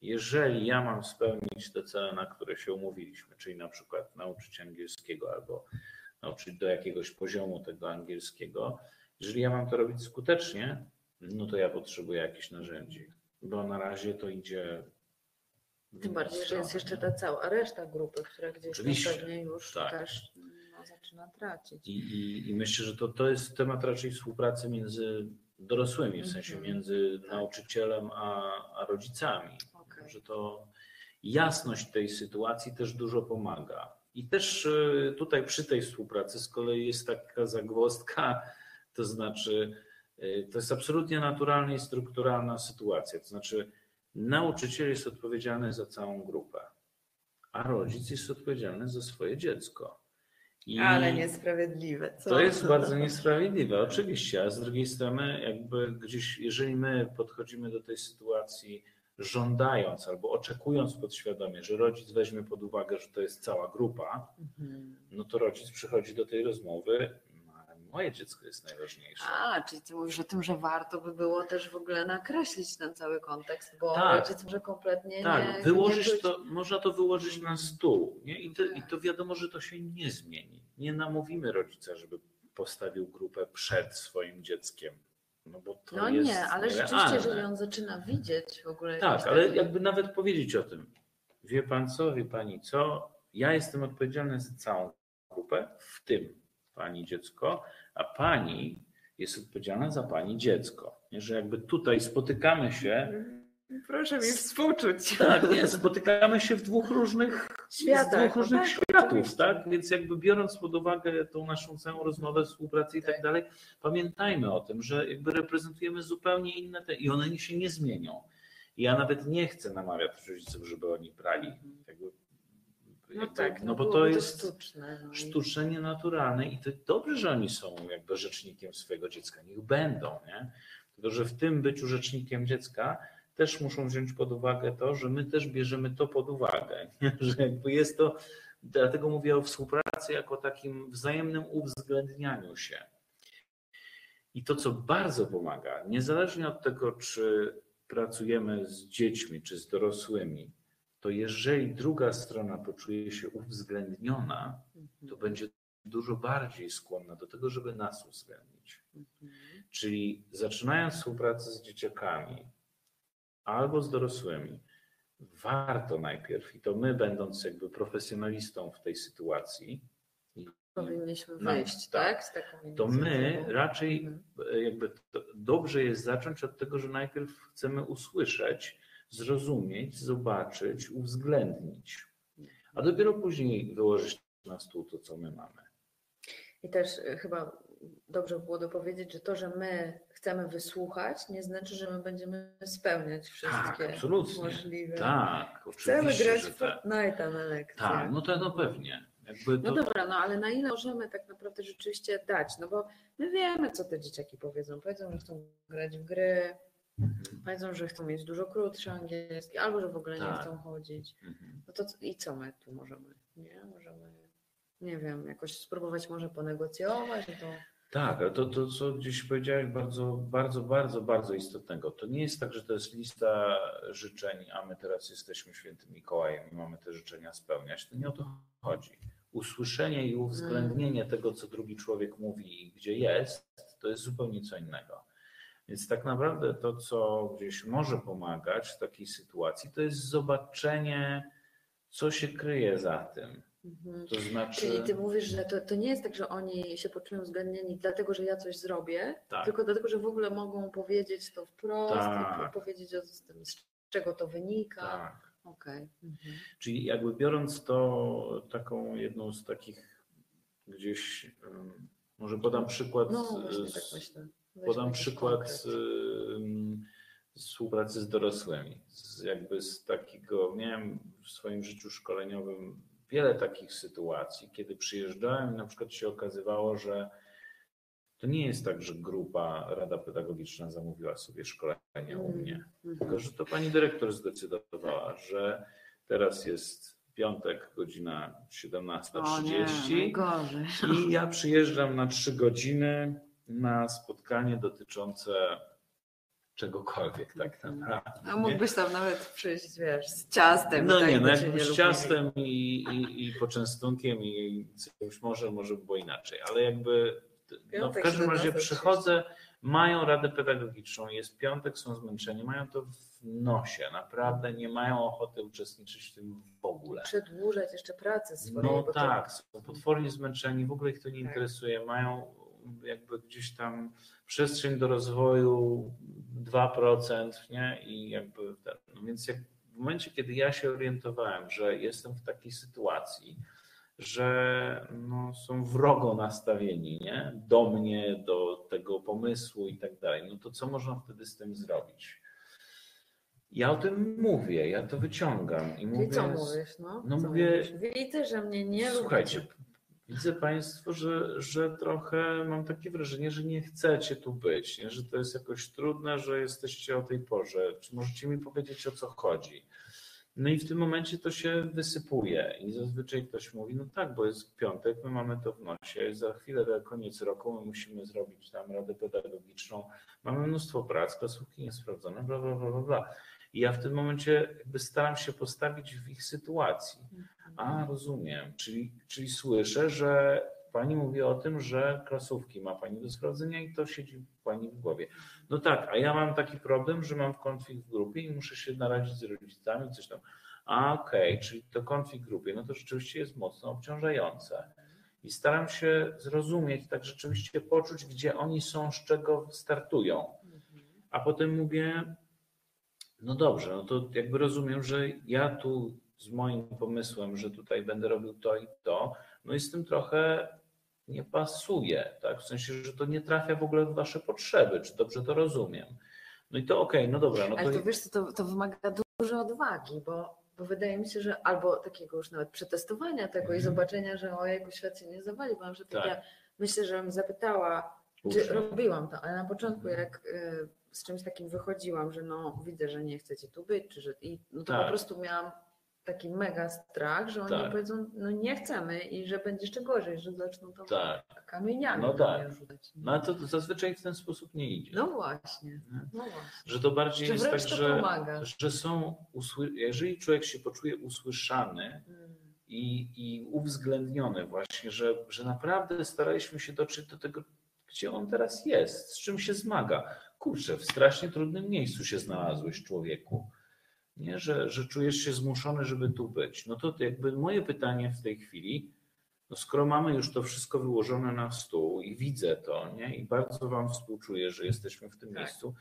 Jeżeli ja mam spełnić te cele, na które się umówiliśmy, czyli na przykład nauczyć angielskiego albo nauczyć do jakiegoś poziomu tego angielskiego, jeżeli ja mam to robić skutecznie, no to ja potrzebuję jakichś narzędzi, bo na razie to idzie. Tym bardziej, że jest jeszcze ta cała reszta grupy, która gdzieś tam Oczywiście, pewnie już tak. też no, zaczyna tracić. I, i, I myślę, że to, to jest temat raczej współpracy między dorosłymi, w sensie Mhm. między Tak. nauczycielem a, a rodzicami. Okej. Że to jasność tej sytuacji też dużo pomaga. I też y, tutaj przy tej współpracy z kolei jest taka zagwozdka, to znaczy y, to jest absolutnie naturalna i strukturalna sytuacja. To znaczy nauczyciel jest odpowiedzialny za całą grupę, a rodzic jest odpowiedzialny za swoje dziecko. I Ale niesprawiedliwe, co? to jest bardzo niesprawiedliwe, oczywiście, a z drugiej strony, jakby gdzieś, jeżeli my podchodzimy do tej sytuacji żądając albo oczekując podświadomie, że rodzic weźmie pod uwagę, że to jest cała grupa, Mhm. no to rodzic przychodzi do tej rozmowy, moje dziecko jest najważniejsze. A, czyli ty mówisz o tym, że warto by było też w ogóle nakreślić ten cały kontekst, bo Tak. rodzic może kompletnie Tak, nie wyłożyć nie to, można to wyłożyć na stół nie? I, to, i to wiadomo, że to się nie zmieni. Nie namówimy rodzica, żeby postawił grupę przed swoim dzieckiem. No, bo to No jest nie, ale rzeczywiście, jeżeli on zaczyna widzieć w ogóle... Tak, ale taki- jakby nawet powiedzieć o tym. Wie pan co, wie pani co? Ja jestem odpowiedzialny za całą grupę, w tym pani dziecko, a pani jest odpowiedzialna za pani dziecko. Że jakby tutaj spotykamy się. Proszę mi współczuć. Tak, nie, spotykamy się w dwóch różnych Światach, dwóch różnych tak, światów, tak? Więc jakby biorąc pod uwagę tą naszą całą rozmowę, współpracę i tak Tak. dalej, pamiętajmy o tym, że jakby reprezentujemy zupełnie inne te i one się nie zmienią. Ja nawet nie chcę namawiać rodziców, żeby oni brali. Jakby, No jakby, tak, no bo to jest sztuczne. No i- sztuczne, nienaturalne i to dobrze, że oni są jakby rzecznikiem swojego dziecka. Niech będą, nie? Tylko, że w tym byciu rzecznikiem dziecka też muszą wziąć pod uwagę to, że my też bierzemy to pod uwagę, [LAUGHS] nie? że jakby jest to, dlatego mówię o współpracy jako takim wzajemnym uwzględnianiu się. I to, co bardzo pomaga, niezależnie od tego, czy pracujemy z dziećmi, czy z dorosłymi, to jeżeli druga strona poczuje się uwzględniona, Mhm. to będzie dużo bardziej skłonna do tego, żeby nas uwzględnić. Mhm. Czyli zaczynając współpracę z dzieciakami albo z dorosłymi, warto najpierw, i to my, będąc jakby profesjonalistą w tej sytuacji, Powinniśmy No, wyjść, tak. tak? Z taką to my raczej Mhm. jakby dobrze jest zacząć od tego, że najpierw chcemy usłyszeć, zrozumieć, zobaczyć, uwzględnić, a dopiero później wyłożyć na stół to, co my mamy. I też y, chyba dobrze by było dopowiedzieć, że to, że my chcemy wysłuchać, nie znaczy, że my będziemy spełniać wszystkie absolutnie. możliwe. Tak, Chcemy oczywiście, grać że w tak. Fortnite'a na lekcjach. Tak, no to no pewnie. Jakby to, No dobra, no ale na ile możemy tak naprawdę rzeczywiście dać? No bo my wiemy, co te dzieciaki powiedzą. Powiedzą, że chcą grać w gry, powiedzą, że chcą mieć dużo krótsze angielskie, albo że w ogóle nie Tak. chcą chodzić. mhm. No to i co my tu możemy? Nie, możemy, nie wiem, jakoś spróbować może ponegocjować, to Tak, ale to, to, co gdzieś powiedziałeś, bardzo, bardzo, bardzo, bardzo istotnego. To nie jest tak, że to jest lista życzeń, a my teraz jesteśmy świętym Mikołajem i mamy te życzenia spełniać. To nie o to chodzi. Usłyszenie i uwzględnienie tego, co drugi człowiek mówi i gdzie jest, to jest zupełnie co innego. Więc tak naprawdę to, co gdzieś może pomagać w takiej sytuacji, to jest zobaczenie, co się kryje za tym. Mhm. To znaczy. Czyli ty mówisz, że to, to nie jest tak, że oni się poczują uwzględnieni dlatego, że ja coś zrobię, Tak. tylko dlatego, że w ogóle mogą powiedzieć to wprost Tak. i powiedzieć o tym, z czego to wynika. Tak. Okej. Mhm. Czyli jakby biorąc to taką jedną z takich gdzieś, może podam przykład, No z- tak podam przykład z, współpracy z dorosłymi. Z, jakby z takiego, miałem w swoim życiu szkoleniowym wiele takich sytuacji, kiedy przyjeżdżałem i na przykład się okazywało, że to nie jest tak, że grupa, Rada Pedagogiczna zamówiła sobie szkolenie u mnie, Mhm. tylko że to pani dyrektor zdecydowała, że teraz jest piątek, godzina O nie, 17.30 gorzej. i ja przyjeżdżam na trzy godziny na spotkanie dotyczące czegokolwiek tak naprawdę. No mógłbyś tam nawet przyjść, wiesz, z ciastem. No tak nie, no by cię jakby z ciastem i, i, i poczęstunkiem i coś może, może by było inaczej, ale jakby no w każdym razie 17:30. przychodzę, mają radę pedagogiczną, jest piątek, są zmęczeni, mają to w nosie, naprawdę nie mają ochoty uczestniczyć w tym w ogóle. Przedłużać jeszcze pracę swoją. No bo to- tak, są potwornie zmęczeni, w ogóle ich to nie Tak. interesuje, mają jakby gdzieś tam przestrzeń do rozwoju 2%, nie? I jakby ten, no więc jak w momencie, kiedy ja się orientowałem, że jestem w takiej sytuacji, że no, są wrogo nastawieni nie? do mnie, do tego pomysłu i tak dalej, no to co można wtedy z tym zrobić? Ja o tym mówię, ja to wyciągam i mówię. Co mówisz? No, no co mówię- mówisz? Widzę, że mnie nie Słuchajcie, lubicie. Widzę Państwo, że, że trochę mam takie wrażenie, że nie chcecie tu być, nie? że to jest jakoś trudne, że jesteście o tej porze. Czy możecie mi powiedzieć, o co chodzi? No i w tym momencie to się wysypuje i zazwyczaj ktoś mówi, no tak, bo jest piątek, my mamy to w nosie, za chwilę koniec roku, my musimy zrobić tam radę pedagogiczną, mamy mnóstwo prac, klasówki niesprawdzone, bla, bla, bla, bla. I ja w tym momencie jakby staram się postawić w ich sytuacji. A, rozumiem. Czyli, czyli słyszę, że pani mówi o tym, że klasówki ma pani do sprawdzenia i to siedzi pani w głowie. No tak, a ja mam taki problem, że mam konflikt w grupie i muszę się narazić z rodzicami, coś tam. A, okej, czyli to konflikt w grupie, no to rzeczywiście jest mocno obciążające. I staram się zrozumieć, tak rzeczywiście poczuć, gdzie oni są, z czego startują. A potem mówię, no dobrze, no to jakby rozumiem, że ja tu z moim pomysłem, że tutaj będę robił to i to, no i z tym trochę nie pasuje, tak? W sensie, że to nie trafia w ogóle w wasze potrzeby, czy dobrze to rozumiem. No i to okej, no dobra, no to, Ale to wiesz, co, to, to wymaga dużo odwagi, bo, bo wydaje mi się, że albo takiego już nawet przetestowania tego i Mhm. zobaczenia, że o jego świat się nie zawali, bo na przykład Tak. ja myślę, że bym zapytała, czy robiłam to, ale na początku Mhm. jak y, z czymś takim wychodziłam, że no widzę, że nie chcecie tu być, czy że i no to Tak. po prostu miałam taki mega strach, że oni Tak. powiedzą, no nie chcemy i że będzie jeszcze gorzej, że zaczną to tak. kamieniami No tak. rzucać. No ale to zazwyczaj w ten sposób nie idzie. No właśnie, Nie? no właśnie. Że to bardziej Czy jest tak, to że, pomaga? że są, jeżeli człowiek się poczuje usłyszany, Mm. i, i uwzględnione właśnie, że, że naprawdę staraliśmy się dotrzeć do tego, gdzie on teraz jest, z czym się zmaga. Kurczę, w strasznie trudnym miejscu się znalazłeś, człowieku. Nie, że, że czujesz się zmuszony, żeby tu być. No to jakby moje pytanie w tej chwili, no skoro mamy już to wszystko wyłożone na stół i widzę to, nie? I bardzo Wam współczuję, że jesteśmy w tym Tak. miejscu,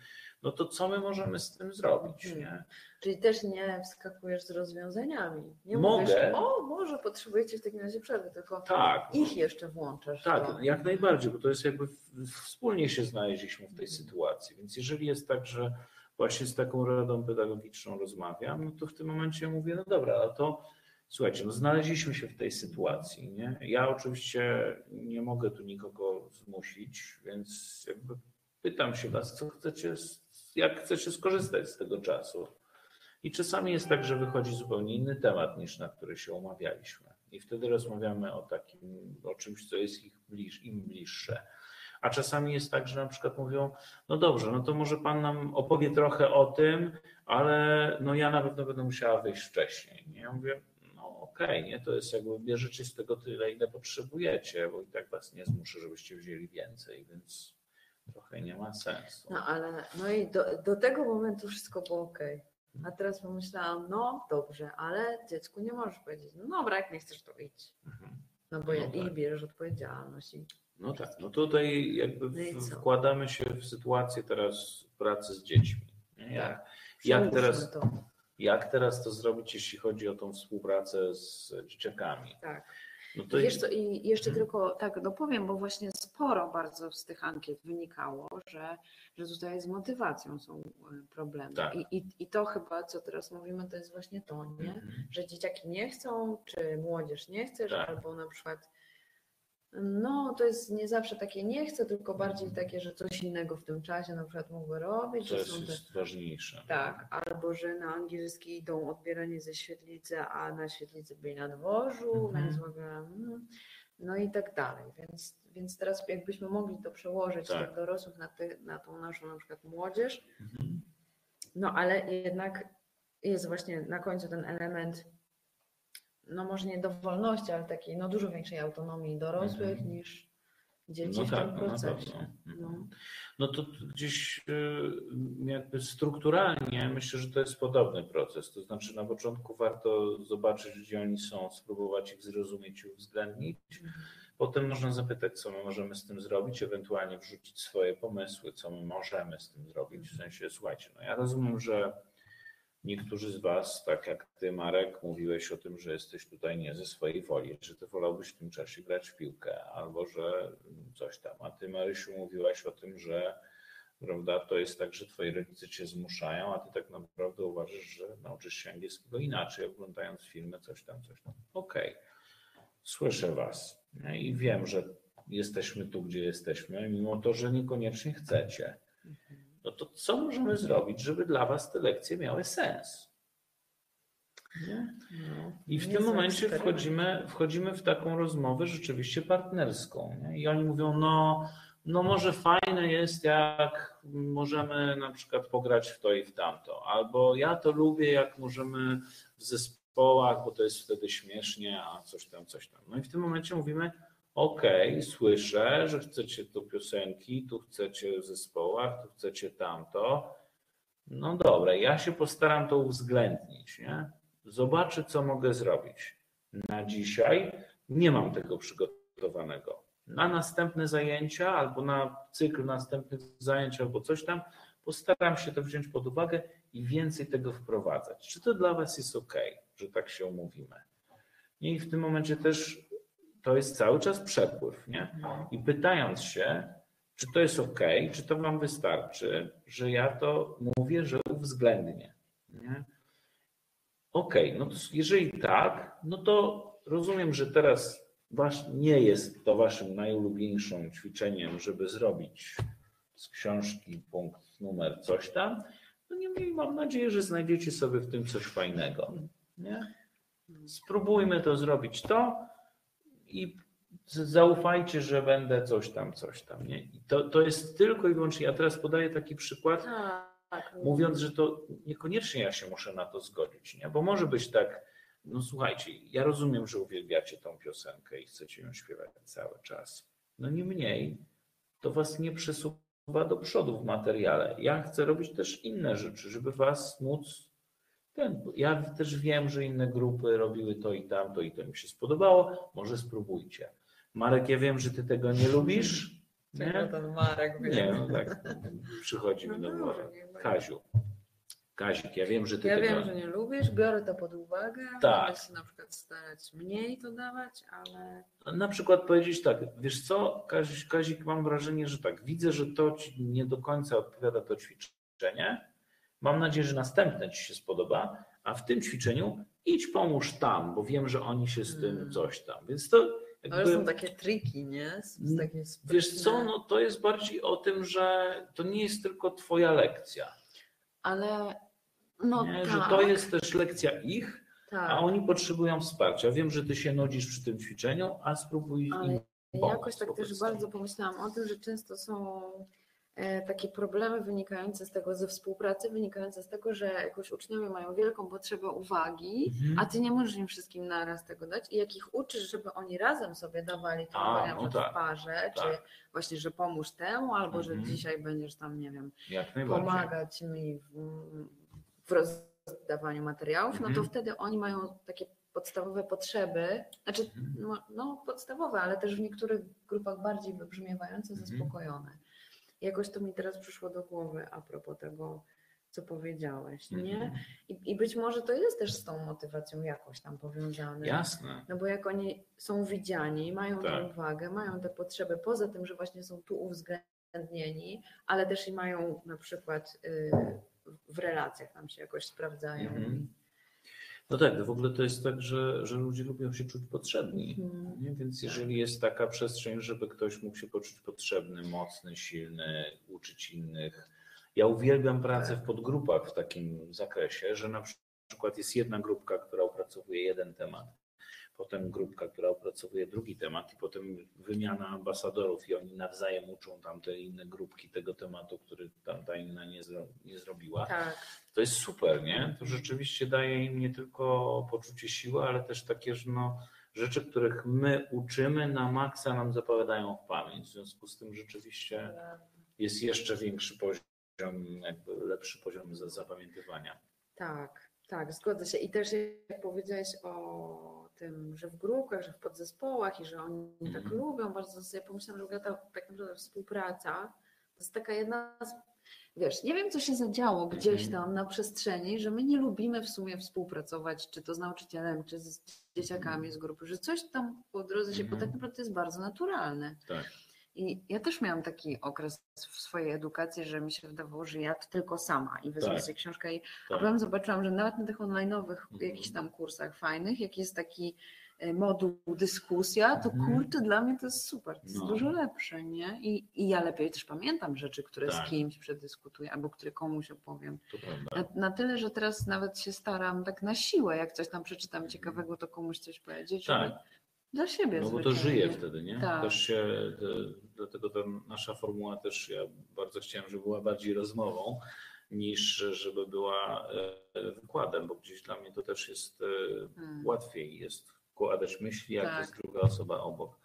no to co my możemy z tym zrobić, nie? Hmm. Czyli też nie wskakujesz z rozwiązaniami. Nie Mogę. mówisz, o może potrzebujecie w takim razie przerwy, tylko Tak. ich jeszcze włączasz. Tak, jak najbardziej, bo to jest jakby wspólnie się znaleźliśmy w tej sytuacji. Więc jeżeli jest tak, że właśnie z taką radą pedagogiczną rozmawiam, no to w tym momencie mówię, no dobra, ale to słuchajcie, no znaleźliśmy się w tej sytuacji. Nie? Ja oczywiście nie mogę tu nikogo zmusić, więc jakby pytam się was, co chcecie, jak chcecie skorzystać z tego czasu. I czasami jest tak, że wychodzi zupełnie inny temat niż na który się umawialiśmy. I wtedy rozmawiamy o takim, o czymś, co jest ich bliż, im bliższe. A czasami jest tak, że na przykład mówią, no dobrze, no to może pan nam opowie trochę o tym, ale no ja na pewno będę musiała wyjść wcześniej. Nie? Ja mówię, nie, to jest jakby bierzecie z tego tyle, ile potrzebujecie, bo i tak was nie zmuszę, żebyście wzięli więcej, więc trochę nie ma sensu. No ale no i do, do tego momentu wszystko było ok. A teraz pomyślałam, no dobrze, ale dziecku nie możesz powiedzieć, no dobra, jak nie chcesz, to idź. Mhm. No bo No i tak. bierzesz odpowiedzialność. I, No tak, no tutaj jakby No i wkładamy się w sytuację teraz pracy z dziećmi. Jak, Tak. jak, teraz, To. Jak teraz to zrobić, jeśli chodzi o tą współpracę z dzieciakami? Tak. No to Wiesz co, i jeszcze Mhm. tylko tak dopowiem, bo właśnie sporo bardzo z tych ankiet wynikało, że, że tutaj z motywacją są e, problemy. Tak. I, i, I to chyba, co teraz mówimy, to jest właśnie to, nie? Mhm. Że dzieciaki nie chcą, czy młodzież nie chce, Tak. albo na przykład no to jest nie zawsze takie nie chcę, tylko bardziej takie, że coś innego w tym czasie na przykład mogę robić, To jest, te ważniejsze. tak, albo że na angielski idą odbieranie ze świetlicy, a na świetlicy byli na dworzu, Mhm. więc w ogóle, mm, no i tak dalej. Więc, więc teraz jakbyśmy mogli to przełożyć Tak. tak. dorosłych na, ty, na tą naszą na przykład młodzież, Mhm. no ale jednak jest właśnie na końcu ten element, no może nie dowolności, ale takiej no dużo większej autonomii dorosłych Mhm. niż dzieci No w tak, tym no procesie. pewno. No. Mhm. No to gdzieś y, jakby strukturalnie myślę, że to jest podobny proces. To znaczy na początku warto zobaczyć, gdzie oni są, spróbować ich zrozumieć i uwzględnić. Potem można zapytać, co my możemy z tym zrobić, ewentualnie wrzucić swoje pomysły, co my możemy z tym zrobić. W sensie, słuchajcie, no ja rozumiem, że niektórzy z Was, tak jak Ty, Marek, mówiłeś o tym, że jesteś tutaj nie ze swojej woli, że Ty wolałbyś w tym czasie grać w piłkę, albo że coś tam. A Ty, Marysiu, mówiłaś o tym, że prawda, to jest tak, że Twoi rodzice Cię zmuszają, a Ty tak naprawdę uważasz, że nauczysz się angielskiego inaczej, oglądając filmy, coś tam, coś tam. Okej, słyszę Was i wiem, że jesteśmy tu, gdzie jesteśmy, mimo to, że niekoniecznie chcecie no to co możemy zrobić, żeby dla Was te lekcje miały sens? Nie? No. I w tym momencie wchodzimy, wchodzimy w taką rozmowę rzeczywiście partnerską. Nie? I oni mówią, no, no może fajne jest, jak możemy na przykład pograć w to i w tamto, albo ja to lubię, jak możemy w zespołach, bo to jest wtedy śmiesznie, a coś tam, coś tam. No i w tym momencie mówimy, okej, słyszę, że chcecie tu piosenki, tu chcecie w zespołach, tu chcecie tamto. No dobra, ja się postaram to uwzględnić, nie? Zobaczę, co mogę zrobić. Na dzisiaj nie mam tego przygotowanego. Na następne zajęcia albo na cykl następnych zajęć albo coś tam postaram się to wziąć pod uwagę i więcej tego wprowadzać. Czy to dla Was jest ok, że tak się umówimy? I w tym momencie też to jest cały czas przepływ, nie? I pytając się, czy to jest ok, czy to Wam wystarczy, że ja to mówię, że uwzględnię. Nie? Okej, no to jeżeli tak, no to rozumiem, że teraz nie jest to Waszym najulubieńszym ćwiczeniem, żeby zrobić z książki punkt numer coś tam. No niemniej mam nadzieję, że znajdziecie sobie w tym coś fajnego. Nie? Spróbujmy to zrobić to i zaufajcie, że będę coś tam, coś tam. Nie? I to, to jest tylko i wyłącznie, ja teraz podaję taki przykład, Tak. mówiąc, że to niekoniecznie ja się muszę na to zgodzić, nie? bo może być tak, no słuchajcie, ja rozumiem, że uwielbiacie tą piosenkę i chcecie ją śpiewać cały czas. No niemniej to was nie przesuwa do przodu w materiale. Ja chcę robić też inne rzeczy, żeby was móc ja też wiem, że inne grupy robiły to i tamto i to mi się spodobało, może spróbujcie. Marek, ja wiem, że ty tego nie lubisz, [LAUGHS] nie? ten Marek wie? Nie, no tak, przychodzi mi do No głowy. Kaziu, Kazik, ja wiem, że ty Ja tego... wiem, że nie lubisz, biorę to pod uwagę. Tak. Będę się na przykład starać mniej to dawać, ale Na przykład powiedzieć tak, wiesz co, Kazik, Kazik, mam wrażenie, że tak, widzę, że to ci nie do końca odpowiada to ćwiczenie. Mam nadzieję, że następne ci się spodoba, a w tym ćwiczeniu idź pomóż tam, bo wiem, że oni się z tym Mm. coś tam. Więc to jakby, są takie triki, nie? Z, takie wiesz co, no to jest bardziej o tym, że to nie jest tylko twoja lekcja, Ale no nie? tak, że to jest też lekcja ich, tak. a oni potrzebują wsparcia. Wiem, że ty się nudzisz przy tym ćwiczeniu, a spróbuj Ale im pomóc Jakoś tak też bardzo pomyślałam o tym, że często są takie problemy wynikające z tego, ze współpracy, wynikające z tego, że jakoś uczniowie mają wielką potrzebę uwagi, Mhm. a ty nie możesz im wszystkim naraz tego dać i jak ich uczysz, żeby oni razem sobie dawali tą uwagę no tak, w parze, czy tak. właśnie, że pomóż temu, albo że Mhm. dzisiaj będziesz tam, nie wiem, pomagać mi w, w rozdawaniu materiałów, no to Mhm. wtedy oni mają takie podstawowe potrzeby, znaczy Mhm. no, no podstawowe, ale też w niektórych grupach bardziej wybrzmiewające, Mhm. zaspokojone. Jakoś to mi teraz przyszło do głowy a propos tego, co powiedziałeś, nie? Mhm. I, I być może to jest też z tą motywacją jakoś tam powiązane. Jasne. No bo jak oni są widziani, mają Tak. tę uwagę, mają te potrzeby, poza tym, że właśnie są tu uwzględnieni, ale też i mają na przykład y, w relacjach nam się jakoś sprawdzają. Mhm. No tak, w ogóle to jest tak, że, że ludzie lubią się czuć potrzebni. Mhm. Nie? Więc jeżeli jest taka przestrzeń, żeby ktoś mógł się poczuć potrzebny, mocny, silny, uczyć innych. Ja uwielbiam pracę w podgrupach w takim zakresie, że na przykład jest jedna grupka, która opracowuje jeden temat, potem grupka, która opracowuje drugi temat i potem wymiana ambasadorów i oni nawzajem uczą tamte inne grupki tego tematu, który tamta inna nie, zro, nie zrobiła. Tak, To jest super, nie? To rzeczywiście daje im nie tylko poczucie siły, ale też takie, że no, rzeczy, których my uczymy na maksa nam zapowiadają w pamięć. W związku z tym rzeczywiście jest jeszcze większy poziom, jakby lepszy poziom za- zapamiętywania. tak, tak, zgodzę się. I też jak powiedziałeś o tym, że w grupach, że w podzespołach i że oni tak Mhm. lubią bardzo, sobie pomyślałam, że ta tak naprawdę współpraca to jest taka jedna z Wiesz, nie wiem, co się zadziało gdzieś Mhm. tam na przestrzeni, że my nie lubimy w sumie współpracować, czy to z nauczycielem, czy z dzieciakami z grupy, że coś tam po drodze się, bo Mhm. tak naprawdę to jest bardzo naturalne. Tak. I ja też miałam taki okres w swojej edukacji, że mi się wydawało, że ja to tylko sama i wezmę Tak. sobie książkę i Tak. potem zobaczyłam, że nawet na tych online'owych Mhm. jakichś tam kursach fajnych, jak jest taki moduł dyskusja, to Mhm. kurczę, dla mnie to jest super, to jest No. dużo lepsze, nie? I, I ja lepiej też pamiętam rzeczy, które Tak. z kimś przedyskutuję albo które komuś opowiem. To. Na, na tyle, że teraz nawet się staram tak na siłę, jak coś tam przeczytam ciekawego, to komuś coś powiedzieć, Tak. dla siebie No bo to żyje wtedy, nie? Tak. Też się, te- dlatego ta nasza formuła też, ja bardzo chciałem, żeby była bardziej rozmową, niż żeby była e, wykładem, bo gdzieś dla mnie to też jest e, Hmm, łatwiej jest wkładać myśli, jak Tak. jest druga osoba obok.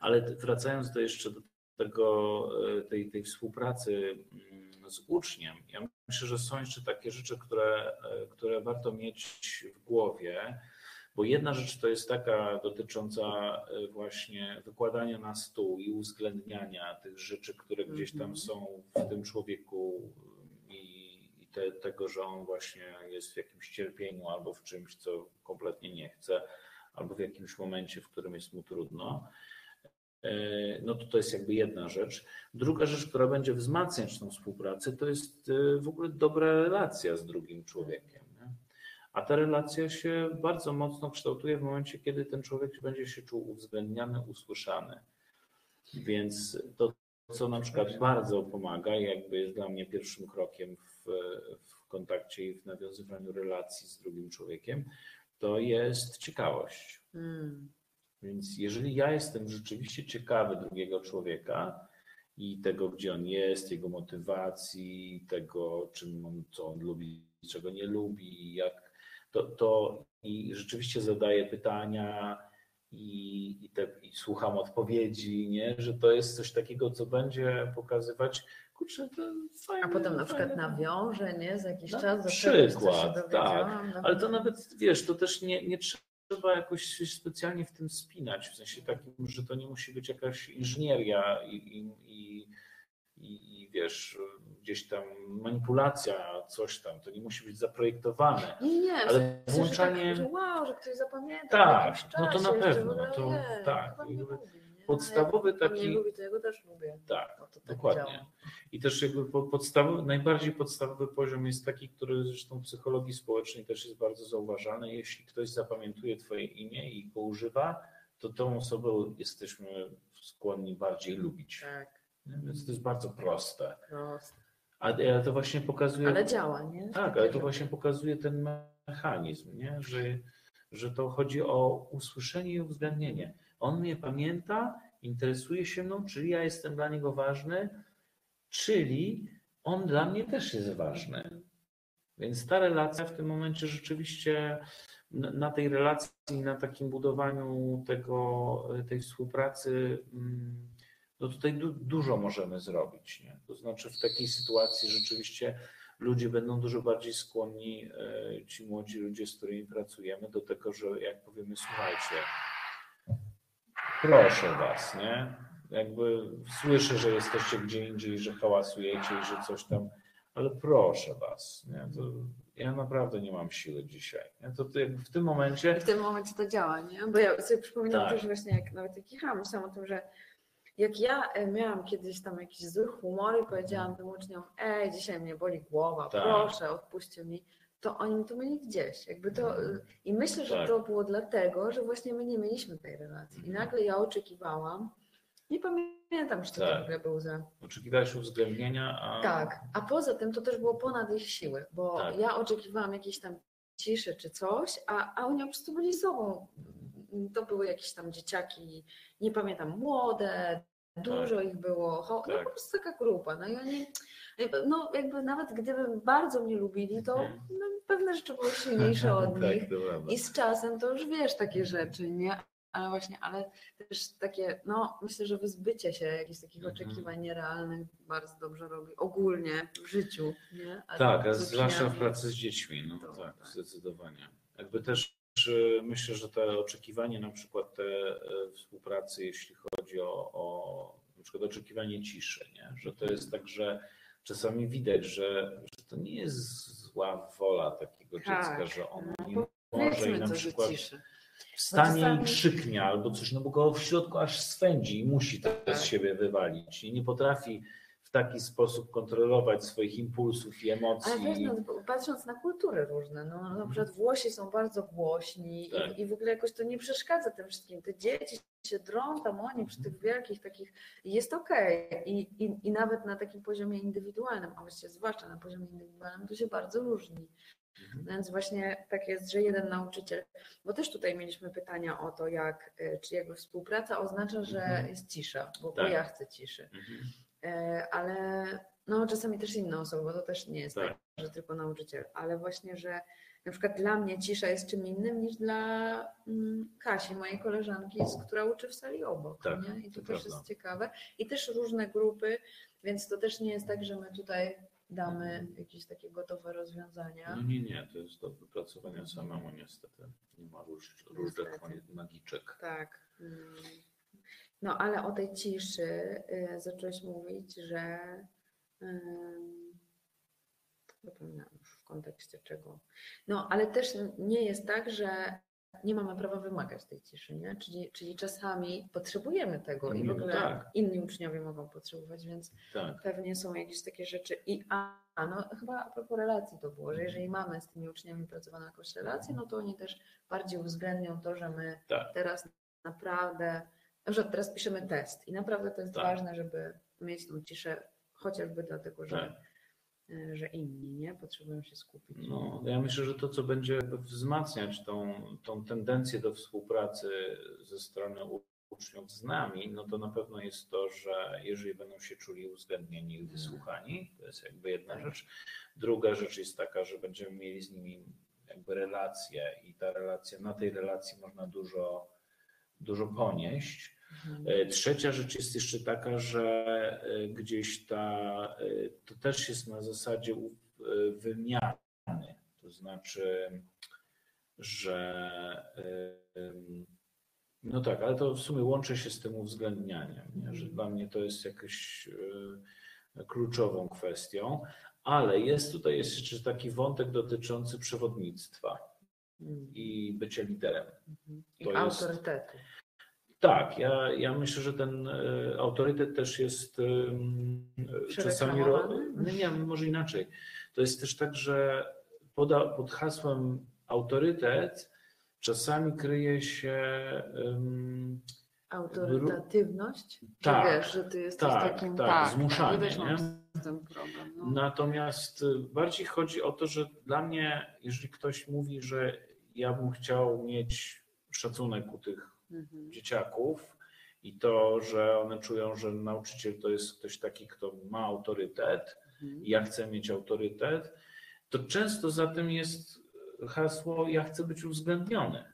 Ale wracając do jeszcze do tego, e, tej, tej współpracy mm, z uczniem, ja myślę, że są jeszcze takie rzeczy, które, e, które warto mieć w głowie, bo jedna rzecz to jest taka dotycząca e, właśnie wykładania na stół i uwzględniania tych rzeczy, które gdzieś tam Mhm. są w tym człowieku i, i te, tego, że on właśnie jest w jakimś cierpieniu albo w czymś, co kompletnie nie chce, albo w jakimś momencie, w którym jest mu trudno. E, No to to jest jakby jedna rzecz. Druga rzecz, która będzie wzmacniać tą współpracę, to jest e, w ogóle dobra relacja z drugim człowiekiem. A ta relacja się bardzo mocno kształtuje w momencie, kiedy ten człowiek będzie się czuł uwzględniany, usłyszany. Więc to, co na przykład bardzo pomaga, jakby jest dla mnie pierwszym krokiem w, w kontakcie i w nawiązywaniu relacji z drugim człowiekiem, to jest ciekawość. Mm, Więc jeżeli ja jestem rzeczywiście ciekawy drugiego człowieka i tego, gdzie on jest, jego motywacji, tego, czym on, co on lubi, czego nie lubi, jak, to, to i rzeczywiście zadaję pytania i, i, te, i słucham odpowiedzi, nie? że to jest coś takiego, co będzie pokazywać, kurczę, to fajne. A potem na przykład fajne- nawiąże, nie? Za jakiś Na czas czegoś, przykład, tak. dowiedziałam. Ale to nawet, wiesz, to też nie, nie trzeba jakoś się specjalnie w tym spinać, w sensie takim, że to nie musi być jakaś inżynieria i, i, i, i, wiesz, gdzieś tam manipulacja, coś tam, to nie musi być zaprojektowane. Nie, nie, w Ale sensie, włączanie- Że, tak, że wow, że ktoś zapamięta. Tak, w jakimś no to na czasie, pewno, w ogóle, to ojej, tak, nie? podstawowy A jak on taki- Nie lubi, to ja go też lubię. Tak, No tak dokładnie. działa. I też jakby po- podstawowy, najbardziej podstawowy poziom jest taki, który zresztą w psychologii społecznej też jest bardzo zauważalny. Jeśli ktoś zapamiętuje Twoje imię i go używa, to tą osobę jesteśmy skłonni bardziej lubić. Tak, Nie? Więc to jest bardzo proste. proste. Ale to właśnie pokazuje. Ale działa, nie? Tak, ale to właśnie pokazuje ten mechanizm, nie? Że, że to chodzi o usłyszenie i uwzględnienie. On mnie pamięta, interesuje się mną, czyli ja jestem dla niego ważny, czyli on dla mnie też jest ważny. Więc ta relacja w tym momencie rzeczywiście na na tej relacji, na takim budowaniu tego, tej współpracy, no tutaj du, dużo możemy zrobić. Nie? To znaczy w takiej sytuacji rzeczywiście ludzie będą dużo bardziej skłonni, e, ci młodzi ludzie, z którymi pracujemy, do tego, że jak powiemy, słuchajcie, proszę was, nie? Jakby słyszę, że jesteście gdzie indziej, że hałasujecie i że coś tam, ale proszę was, nie, to ja naprawdę nie mam siły dzisiaj. Nie, to, to w tym momencie. W tym momencie to działa, nie? Bo ja sobie przypominam Tak. też właśnie, jak nawet jak jechałam, myślałam o tym, że jak ja e, miałam kiedyś tam jakiś zły humor i powiedziałam tym uczniom, ej, dzisiaj mnie boli głowa, Tak. proszę, odpuśćcie mi, to oni to mieli gdzieś. Jakby to, I myślę, że Tak. to było dlatego, że właśnie my nie mieliśmy tej relacji. I Mhm. nagle ja oczekiwałam, nie pamiętam co to Tak. w ogóle był za... Oczekiwałeś uwzględnienia, a. Tak, a poza tym to też było ponad ich siły, bo Tak. ja oczekiwałam jakiejś tam ciszy czy coś, a, a oni po prostu byli sobą. To były jakieś tam dzieciaki, nie pamiętam, młode, dużo ich było, cho- no Tak. po prostu taka grupa. No i oni, no jakby nawet gdyby bardzo mnie lubili, to Mhm. no, pewne rzeczy były silniejsze [LAUGHS] od nich. tak, prawda. I z czasem to już wiesz takie rzeczy, nie? Ale właśnie, ale też takie, no myślę, że wyzbycie się jakichś takich Mhm. oczekiwań nierealnych bardzo dobrze robi ogólnie w życiu, nie? Tak, a z zwłaszcza w pracy z dziećmi, no To tak, tak. zdecydowanie. Jakby też myślę, że te oczekiwanie na przykład te e, współpracy, jeśli chodzi o, o na przykład oczekiwanie ciszy, nie? że to jest tak, że czasami widać, że, że to nie jest zła wola takiego dziecka, Tak, że ono no, nie może i na przykład wstanie czasami- i krzyknie albo coś, no bo go w środku aż swędzi i musi to Tak. z siebie wywalić i nie potrafi taki sposób kontrolować swoich impulsów i emocji. Ale wiesz, no, bo patrząc na kultury różne, no na przykład Włosi są bardzo głośni Tak. i, i w ogóle jakoś to nie przeszkadza tym wszystkim. Te dzieci się drą tam oni przy tych wielkich takich jest okej. I, i, I nawet na takim poziomie indywidualnym, a właściwie zwłaszcza na poziomie indywidualnym, to się bardzo różni. Mhm. Więc właśnie tak jest, że jeden nauczyciel, bo też tutaj mieliśmy pytania o to, jak, y, czy jego współpraca oznacza, że Mhm. jest cisza, bo, bo Tak. ja chcę ciszy. Mhm. E, ale no czasami też inne osoby, bo to też nie jest tak, Tak. że tylko nauczyciel, ale właśnie, że na przykład dla mnie cisza jest czym innym niż dla mm, Kasi, mojej koleżanki, która uczy w sali obok. Tak, nie? I to, to też prawda. jest ciekawe. I też różne grupy, więc to też nie jest tak, że my tutaj damy jakieś takie gotowe rozwiązania. No nie, nie, to jest do wypracowania samemu niestety. Nie ma róż, różnych Niestety. magiczek. Tak. mm. No ale o tej ciszy y, zacząłeś mówić, że ym, zapominam już w kontekście czego. No ale też nie jest tak, że nie mamy prawa wymagać tej ciszy, nie? Czyli, czyli czasami potrzebujemy tego i w ogóle tak. inni uczniowie mogą potrzebować, więc Tak, pewnie są jakieś takie rzeczy. I a, a, no chyba a propos relacji to było, że jeżeli mamy z tymi uczniami pracowaną jakąś relację, no to oni też bardziej uwzględnią to, że my tak. teraz naprawdę, że teraz piszemy test i naprawdę to jest Tak. ważne, żeby mieć tą ciszę, chociażby dlatego, że, tak. e, że inni nie potrzebują się skupić. No, ja myślę, że to, co będzie jakby wzmacniać tą, tą tendencję do współpracy ze strony uczniów z nami, no to na pewno jest to, że jeżeli będą się czuli uwzględnieni i wysłuchani, to jest jakby jedna rzecz. Druga rzecz jest taka, że będziemy mieli z nimi jakby relację i ta relacja, na tej relacji można dużo, dużo ponieść. Mhm. E, Trzecia rzecz jest jeszcze taka, że e, gdzieś ta, e, to też jest na zasadzie wymiany. To znaczy, że no tak, ale to w sumie łączy się z tym uwzględnianiem, nie? że dla mnie to jest jakąś kluczową kwestią, ale jest tutaj jest jeszcze taki wątek dotyczący przewodnictwa Mhm. i bycia liderem. Mhm. I to jest- autorytetu. Tak, ja, ja myślę, że ten e, autorytet też jest e, czasami. Przereklamowany? Nie, może inaczej. To jest też tak, że poda, pod hasłem autorytet czasami kryje się. em, Autorytatywność? Tak, wiesz, że ty jesteś tak, takim... tak, zmuszanie, I też mam nie? z tym problem. No. Natomiast y, bardziej chodzi o to, że dla mnie, jeżeli ktoś mówi, że ja bym chciał mieć szacunek u tych Mhm. dzieciaków i to, że one czują, że nauczyciel to jest ktoś taki, kto ma autorytet Mhm. i ja chcę mieć autorytet, to często za tym jest hasło ja chcę być uwzględniony.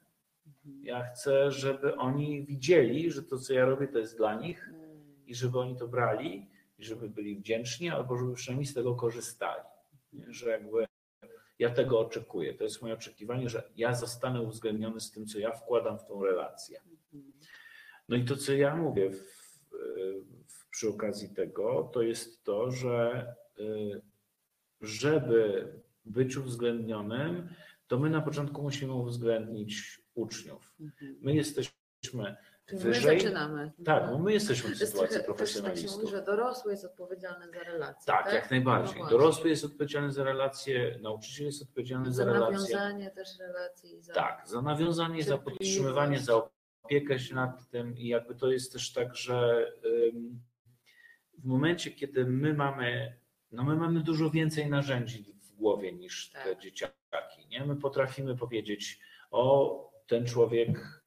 Mhm. Ja chcę, żeby oni widzieli, że to, co ja robię, to jest dla nich Mm. i żeby oni to brali i żeby byli wdzięczni albo żeby przynajmniej z tego korzystali. Nie? Że jakby ja tego oczekuję. To jest moje oczekiwanie, że ja zostanę uwzględniony z tym, co ja wkładam w tą relację. No i to, co ja mówię w, w, przy okazji tego, to jest to, że y, żeby być uwzględnionym, to my na początku musimy uwzględnić uczniów. My jesteśmy wyżej. my zaczynamy. Tak, bo my jesteśmy w sytuacji trochę- też tak się mówi, profesjonalistów. że dorosły jest odpowiedzialny za relacje. Tak, jak najbardziej. No. Dorosły jest odpowiedzialny za relacje, nauczyciel jest odpowiedzialny za Za relacje. nawiązanie też relacji. Za... Tak, za nawiązanie, za podtrzymywanie, za opiekę się nad tym i jakby to jest też tak, że w momencie, kiedy my mamy, no my mamy dużo więcej narzędzi w głowie niż te Tak. dzieciaki, nie? My potrafimy powiedzieć, o ten człowiek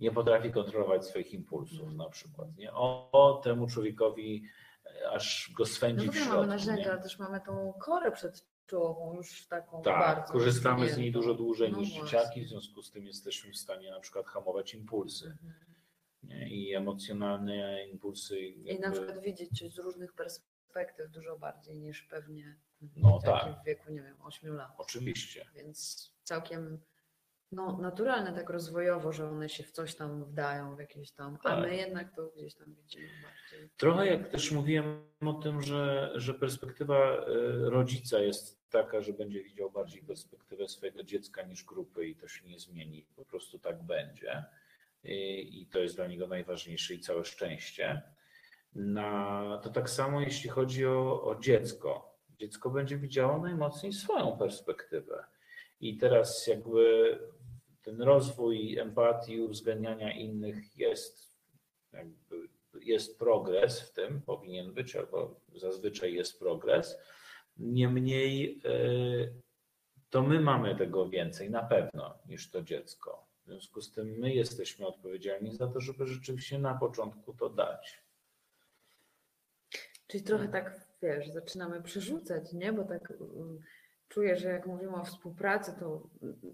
nie potrafi kontrolować swoich impulsów na przykład, nie? O, o temu człowiekowi e, aż go No swędzi w w środku. mamy narzędzia, też mamy tą korę przedczołową już taką Tak, bardzo. korzystamy z niej dużo dłużej No niż właśnie. dzieciaki, w związku z tym jesteśmy w stanie na przykład hamować impulsy Mhm. i emocjonalne impulsy. I jakby- na przykład widzieć z różnych perspektyw dużo bardziej niż pewnie No tak. w wieku, nie wiem, 8 lat. Oczywiście. Więc całkiem no, naturalne tak rozwojowo, że one się w coś tam wdają, w jakieś tam, a Tak. my jednak to gdzieś tam widzimy bardziej. Trochę jak też mówiłem o tym, że, że perspektywa y, rodzica jest taka, że będzie widział bardziej perspektywę swojego dziecka niż grupy i to się nie zmieni. Po prostu tak będzie. I, i to jest dla niego najważniejsze i całe szczęście. Na, to tak samo jeśli chodzi o, o dziecko. Dziecko będzie widziało najmocniej swoją perspektywę. I teraz jakby ten rozwój empatii, uwzględniania innych jest jest progres w tym, powinien być, albo zazwyczaj jest progres. Niemniej y, to my mamy tego więcej na pewno niż to dziecko. W związku z tym my jesteśmy odpowiedzialni za to, żeby rzeczywiście na początku to dać. Czyli trochę tak, wiesz, zaczynamy przerzucać, nie? Bo tak mm, czuję, że jak mówimy o współpracy, to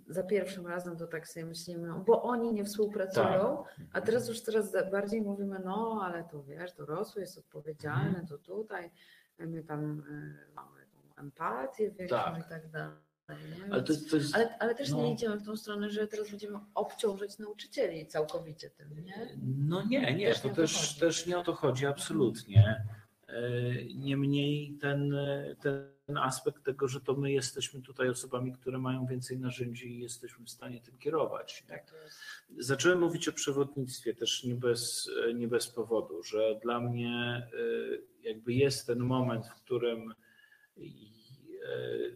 za pierwszym razem to tak sobie myślimy, no, bo oni nie współpracują, a teraz już coraz bardziej mówimy, no ale to wiesz, dorosły jest odpowiedzialny, to tutaj my tam y, mamy tą empatię większą Tak. i tak dalej. Ale jest, ale, ale też no. nie idziemy w tą stronę, że teraz będziemy obciążać nauczycieli całkowicie tym, nie? No nie, nie, Też to nie to też, też nie o to chodzi, absolutnie. E, Niemniej ten, ten aspekt tego, że to my jesteśmy tutaj osobami, które mają więcej narzędzi i jesteśmy w stanie tym kierować. Tak. Zacząłem mówić o przewodnictwie też nie bez, nie bez powodu, że dla mnie y, jakby jest ten moment, w którym y,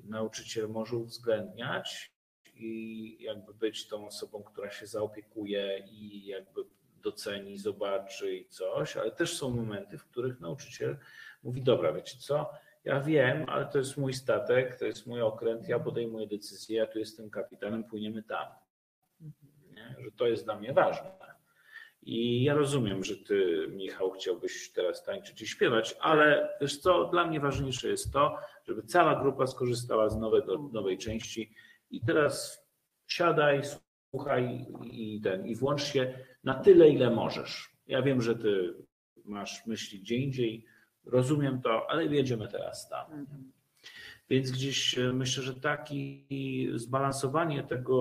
nauczyciel może uwzględniać i jakby być tą osobą, która się zaopiekuje i jakby doceni, zobaczy i coś, ale też są momenty, w których nauczyciel mówi, dobra, wiecie co, ja wiem, ale to jest mój statek, to jest mój okręt, ja podejmuję decyzję, ja tu jestem kapitanem, płyniemy tam nie? że to jest dla mnie ważne. I ja rozumiem, że ty, Michał, chciałbyś teraz tańczyć i śpiewać, ale wiesz co, dla mnie ważniejsze jest to, żeby cała grupa skorzystała z nowego, nowej części i teraz siadaj, słuchaj i ten, i włącz się na tyle, ile możesz. Ja wiem, że ty masz myśli gdzie indziej, rozumiem to, ale jedziemy teraz tam. Mhm. Więc gdzieś e, myślę, że taki zbalansowanie tego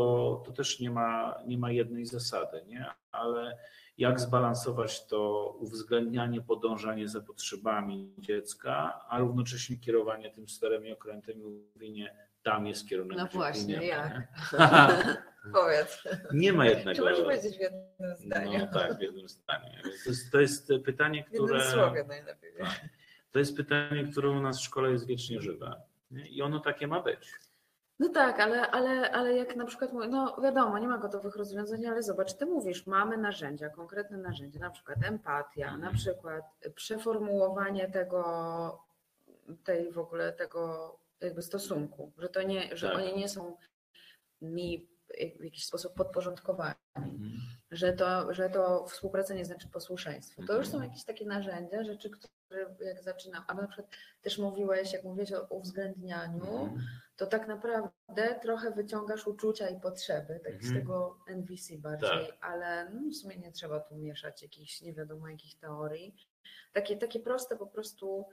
to też nie ma, nie ma jednej zasady, nie? ale jak zbalansować to uwzględnianie, podążanie za potrzebami dziecka, a równocześnie kierowanie tym sterem i okrętem i mówienie, tam jest kierunek. No właśnie, płyniemy, jak? nie? [LAUGHS] Powiedz. nie ma jednego. Czy możesz powiedzieć w jednym zdaniu? No tak, w jednym zdaniu. To jest, to jest pytanie, W jednym które. słowie najlepiej. Tak. To jest pytanie, które u nas w szkole jest wiecznie żywe. nie? I ono takie ma być. No tak, ale, ale, ale jak na przykład, no wiadomo, nie ma gotowych rozwiązań, ale zobacz, ty mówisz, mamy narzędzia, konkretne narzędzia, na przykład empatia, Mhm. na przykład przeformułowanie tego, tej w ogóle tego jakby stosunku, że to nie, że Tak. oni nie są mi w jakiś sposób podporządkowani, Mhm. że to, że to współpraca nie znaczy posłuszeństwo. To już są Mhm. jakieś takie narzędzia, rzeczy, które jak zaczynam, a na przykład też mówiłeś, jak mówiłeś o uwzględnianiu, Mhm. to tak naprawdę trochę wyciągasz uczucia i potrzeby, tak z Mhm. tego NVC bardziej, Tak. ale no w sumie nie trzeba tu mieszać jakichś nie wiadomo jakich teorii. Takie, takie proste po prostu,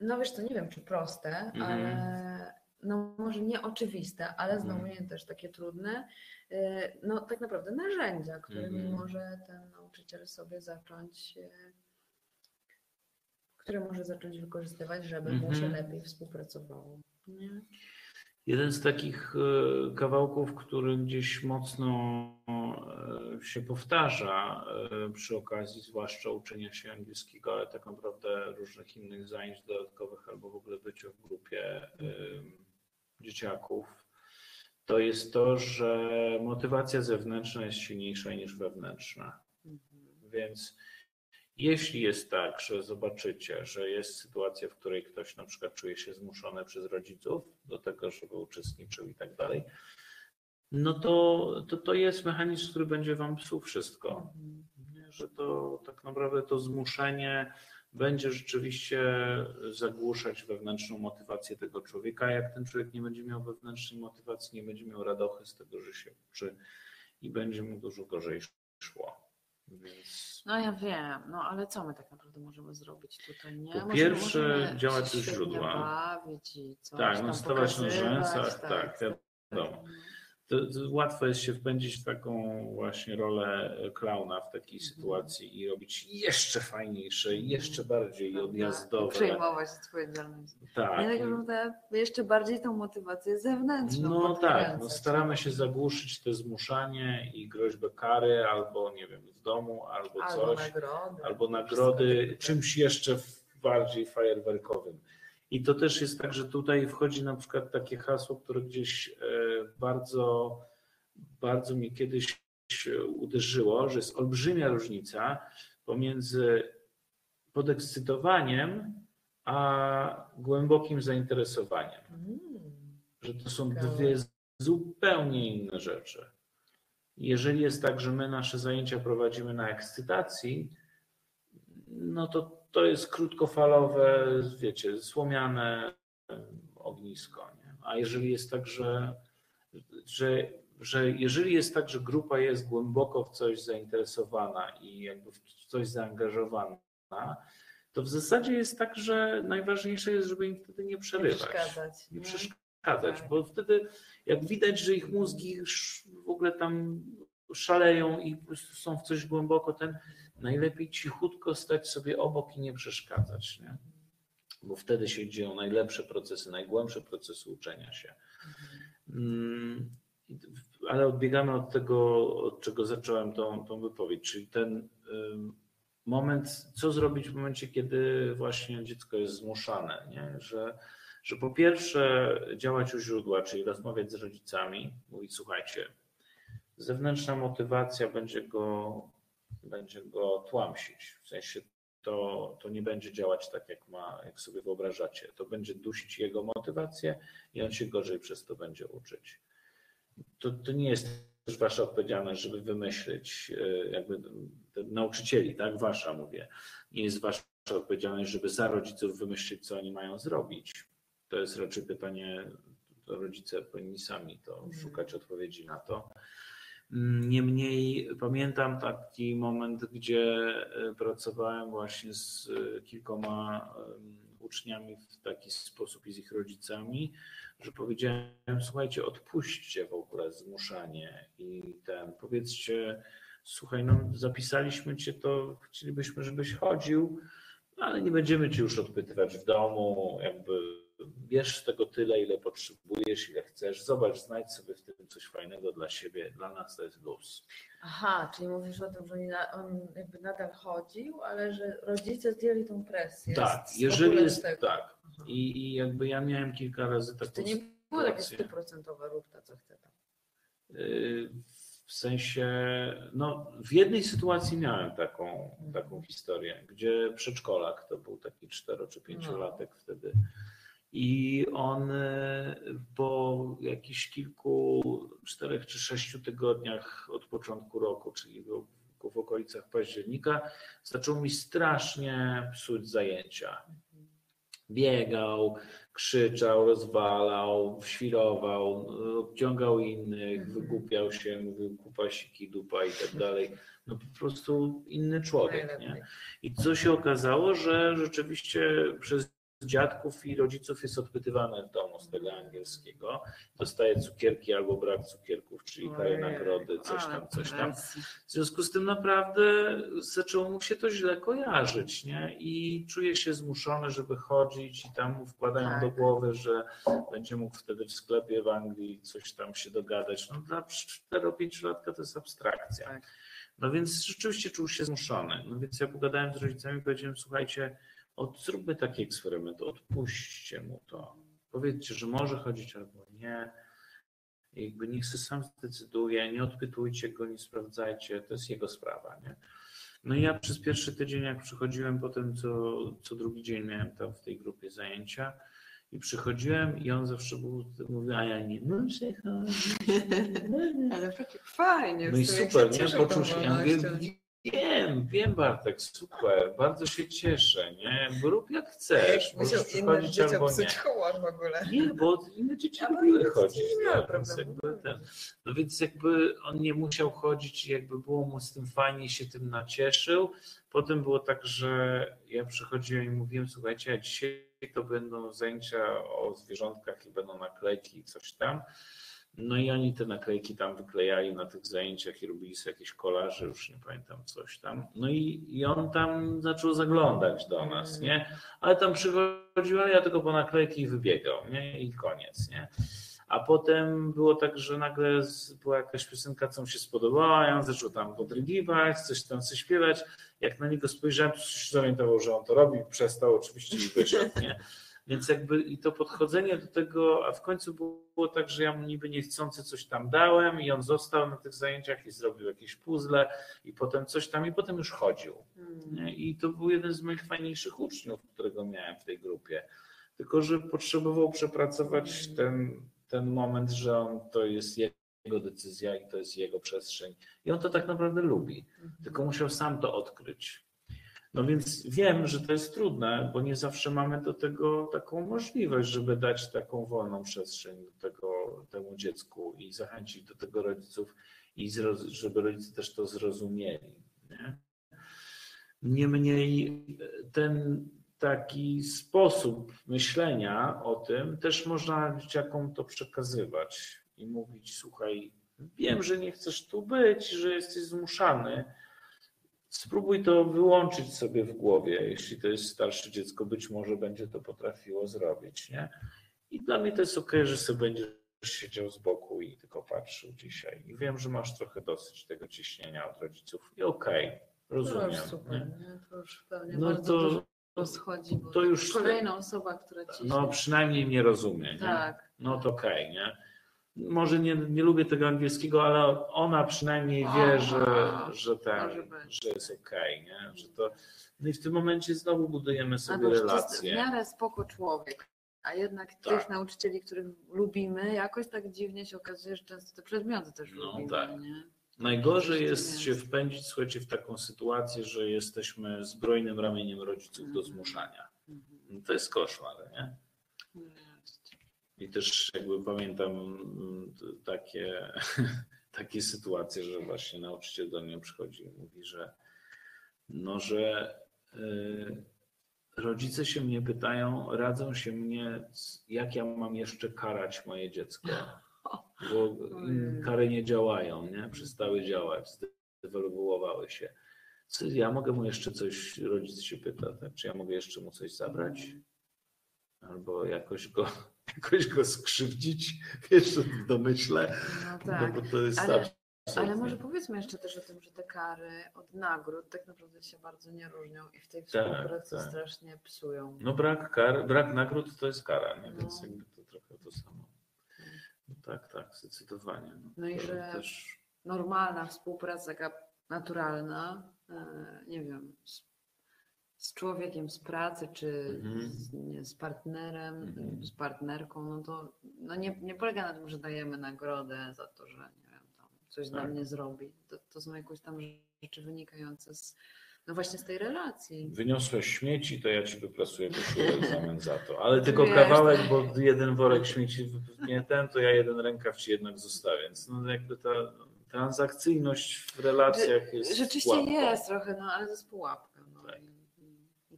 no wiesz, to nie wiem czy proste, Mhm. ale no może nie oczywiste, ale znowu Mhm. nie też takie trudne. Y, No tak naprawdę narzędzia, którymi Mhm. może ten nauczyciel sobie zacząć y, które może zacząć wykorzystywać, żeby mu się lepiej współpracowało. Nie? Jeden z takich e, kawałków, który gdzieś mocno e, się powtarza e, przy okazji zwłaszcza uczenia się angielskiego, ale tak naprawdę różnych innych zajęć dodatkowych albo w ogóle bycia w grupie dzieciaków, to jest to, że motywacja zewnętrzna jest silniejsza niż wewnętrzna. Mhm. Więc jeśli jest tak, że zobaczycie, że jest sytuacja, w której ktoś na przykład czuje się zmuszony przez rodziców do tego, żeby uczestniczył i tak dalej, no to, to to jest mechanizm, który będzie wam psuł wszystko. Że to tak naprawdę to zmuszenie będzie rzeczywiście zagłuszać wewnętrzną motywację tego człowieka. Jak ten człowiek nie będzie miał wewnętrznej motywacji, nie będzie miał radochy z tego, że się uczy i będzie mu dużo gorzej szło. Więc No ja wiem, no ale co my tak naprawdę możemy zrobić tutaj, nie? Po pierwsze, działać świetnie rzędła. bawić i coś Tak, no stawać na rzęsach, tak, wiadomo. To, to łatwo jest się wpędzić w taką właśnie rolę klauna w takiej Mhm. sytuacji i robić jeszcze fajniejsze, jeszcze bardziej Prawda? odjazdowe. Przejmować odpowiedzialność. Tak. Nie tak naprawdę jeszcze bardziej tą motywację zewnętrzną. No tak, no staramy się zagłuszyć te zmuszanie i groźbę kary albo nie wiem, w domu, albo, Albo coś, nagrody. albo nagrody, czymś jeszcze bardziej fajerwerkowym. I to też jest tak, że tutaj wchodzi na przykład takie hasło, które gdzieś e, bardzo, bardzo mi kiedyś uderzyło, że jest olbrzymia różnica pomiędzy podekscytowaniem a głębokim zainteresowaniem. Mm. Że to są Ciekawe. dwie zupełnie inne rzeczy. Jeżeli jest tak, że my nasze zajęcia prowadzimy na ekscytacji, no to to jest krótkofalowe, wiecie, słomiane ognisko. Nie? A jeżeli jest tak, że, że, że jeżeli jest tak, że grupa jest głęboko w coś zainteresowana i jakby w coś zaangażowana, to w zasadzie jest tak, że najważniejsze jest, żeby im wtedy nie Nie przerywać przeszkadzać. nie nie? przeszkadzać, Tak. bo wtedy jak widać, że ich mózgi w ogóle tam szaleją i są w coś głęboko, ten najlepiej cichutko stać sobie obok i nie przeszkadzać, nie? bo wtedy się dzieją najlepsze procesy, najgłębsze procesy uczenia się. Mm, Ale odbiegamy od tego, od czego zacząłem tą, tą wypowiedź, czyli ten moment, co zrobić w momencie, kiedy właśnie dziecko jest zmuszane, nie? Że, że po pierwsze działać u źródła, czyli rozmawiać z rodzicami, mówić słuchajcie, zewnętrzna motywacja będzie go, będzie go tłamsić, w sensie to, to nie będzie działać tak, jak, ma, jak sobie wyobrażacie. To będzie dusić jego motywację i on się gorzej przez to będzie uczyć. To, to nie jest też wasza odpowiedzialność, żeby wymyślić, e, jakby nauczycieli, tak, wasza mówię, nie jest wasza odpowiedzialność, żeby za rodziców wymyślić, co oni mają zrobić. To jest raczej pytanie, to rodzice powinni sami to Mhm. szukać odpowiedzi na to. Niemniej pamiętam taki moment, gdzie e, pracowałem właśnie z e, kilkoma uczniami w taki sposób i z ich rodzicami, że powiedziałem, słuchajcie, odpuśćcie w ogóle zmuszanie i ten, powiedzcie, słuchaj, no zapisaliśmy cię, to chcielibyśmy, żebyś chodził, ale nie będziemy cię już odpytywać w domu, jakby bierz z tego tyle, ile potrzebujesz, ile chcesz, zobacz, znajdź sobie w tym coś fajnego dla siebie, dla nas to jest luz. Aha, czyli mówisz o tym, że on jakby nadal chodził, ale że rodzice zdjęli tą presję. Tak, jeżeli jest tak. I, I jakby ja miałem kilka razy taką To nie było takie sytuację. stuprocentowa rób ta, co chce tam. Yy, W sensie, no w jednej sytuacji miałem taką, taką historię, gdzie przedszkolak, to był taki cztero czy pięciolatek wtedy i on e, po jakichś kilku, czterech czy sześciu tygodniach od początku roku, czyli w, okolicach października, zaczął mi strasznie psuć zajęcia. Biegał, krzyczał, rozwalał, świrował, obciągał innych, Mhm. wygłupiał się, mówił kupasiki, dupa i tak dalej. No po prostu inny człowiek, nie? I co się okazało, że rzeczywiście przez dziadków i rodziców jest odpytywane w domu z tego angielskiego. Dostaje cukierki albo brak cukierków, czyli daje nagrody, coś tam, coś tam. W związku z tym naprawdę zaczęło mu się to źle kojarzyć, nie? I czuje się zmuszony, żeby chodzić i tam mu wkładają Tak. do głowy, że będzie mógł wtedy w sklepie w Anglii coś tam się dogadać. No dla 4-5 latka to jest abstrakcja. Tak. No więc rzeczywiście czuł się zmuszony. No więc ja pogadałem z rodzicami i powiedziałem, słuchajcie, od, zróbmy taki eksperyment, odpuśćcie mu to. Powiedzcie, że może chodzić albo nie. Jakby niech się sam zdecyduje, nie odpytujcie go, nie sprawdzajcie, to jest jego sprawa. Nie? No i ja przez pierwszy tydzień, jak przychodziłem potem, co, co drugi dzień miałem tam w tej grupie zajęcia i przychodziłem i on zawsze był, mówił, a ja nie muszę chodzić. [LAUGHS] Ale fajnie. No i super, nie? Poczuł się, ja mówię. Wiem, wiem Bartek, super, bardzo się cieszę, nie? Bo rób jak chcesz, Musiał przychodzić dzieciom psuć humor w ogóle. Nie, bo inne dzieci Ale lubiły inne chodzić. nie tak, więc jakby ten, no więc jakby on nie musiał chodzić i jakby było mu z tym fajnie się tym nacieszył. Potem było tak, że ja przychodziłem i mówiłem, słuchajcie, a dzisiaj to będą zajęcia o zwierzątkach i będą naklejki i coś tam. No i oni te naklejki tam wyklejali na tych zajęciach i robili sobie jakieś kolaże, już nie pamiętam coś tam. No i, i on tam zaczął zaglądać do nas, nie? Ale tam przychodził, a ja tylko po naklejki i wybiegał, nie? I koniec, nie? A potem było tak, że nagle była jakaś piosenka, co mu się spodobała, ja on zaczął tam podrygiwać, coś tam coś śpiewać. Jak na niego spojrzałem, to się zorientował, że on to robi, przestał oczywiście i wyszedł, nie? Więc jakby i to podchodzenie do tego, a w końcu było tak, że ja mu niby niechcący coś tam dałem i on został na tych zajęciach i zrobił jakieś puzzle i potem coś tam i potem już chodził. Hmm. I to był jeden z moich fajniejszych uczniów, którego miałem w tej grupie. Tylko, że potrzebował przepracować ten, ten moment, że on to jest jego decyzja i to jest jego przestrzeń. I on to tak naprawdę lubi. Tylko musiał sam to odkryć. No więc wiem, że to jest trudne, bo nie zawsze mamy do tego taką możliwość, żeby dać taką wolną przestrzeń do tego, temu dziecku i zachęcić do tego rodziców i żeby rodzice też to zrozumieli. Nie? Niemniej ten taki sposób myślenia o tym też można dzieciakom to przekazywać i mówić, słuchaj, wiem, że nie chcesz tu być, że jesteś zmuszany, Spróbuj to wyłączyć sobie w głowie. Jeśli to jest starsze dziecko, być może będzie to potrafiło zrobić. Nie? I dla mnie to jest ok, że sobie będziesz siedział z boku i tylko patrzył dzisiaj. I wiem, że masz trochę dosyć tego ciśnienia od rodziców. I okej, To już rozumiem. super, nie? nie? To już pewnie No bardzo to- dużo rozchodzi, bo to już- kolejna osoba, która ci No przynajmniej mnie rozumie. Nie? Tak. No to okej, nie? Może nie, nie lubię tego angielskiego, ale ona przynajmniej wie, że, że, ten, że jest okej, nie? Że to, no i w tym momencie znowu budujemy sobie bo to jest w relacje. miarę spoko człowiek. A jednak Tak. tych nauczycieli, których lubimy, jakoś tak dziwnie się okazuje, że często te przedmioty też No lubimy. tak. Nie? Najgorzej jest się wpędzić, słuchajcie, w taką sytuację, że jesteśmy zbrojnym ramieniem rodziców do Mhm. zmuszania. Mhm. No To jest koszmar, nie? I też jakby pamiętam mm, takie, [LAUGHS] takie sytuacje, że właśnie nauczyciel do mnie przychodzi i mówi, że no, że y, rodzice się mnie pytają, radzą się mnie, jak ja mam jeszcze karać moje dziecko, [LAUGHS] bo Ojej. kary nie działają, nie? Przestały działać, zdewaluowały się. Co, ja mogę mu jeszcze coś, rodzic się pyta, tak? czy ja mogę jeszcze mu coś zabrać? Albo jakoś go, jakoś go skrzywdzić, wiesz, w domyśle, No no tak. bo to jest Ale- Ale może powiedzmy jeszcze też o tym, że te kary od nagród tak naprawdę się bardzo nie różnią i w tej współpracy tak. strasznie psują. No brak kar, brak nagród to jest kara, nie? więc No. jakby to trochę to samo. No tak, tak, zdecydowanie. No, No i że- też, Normalna współpraca, taka naturalna, e, nie wiem, z, z człowiekiem z pracy, czy Mhm. z, nie, z partnerem, Mhm. z partnerką, no to no nie, nie polega na tym, że dajemy nagrodę za to, że nie wiem, tam coś dla Tak. mnie zrobi. To, to są jakieś tam rzeczy wynikające z, no właśnie z tej relacji. wyniosłeś śmieci, to ja ci wyplasuję koszulę w zamian za to. Ale tylko Wiesz, kawałek, tak. bo jeden worek śmieci nie ten, to ja jeden rękaw ci jednak zostawię. Więc no jakby ta transakcyjność w relacjach jest Rzeczywiście jest trochę, no ale to jest pułapka.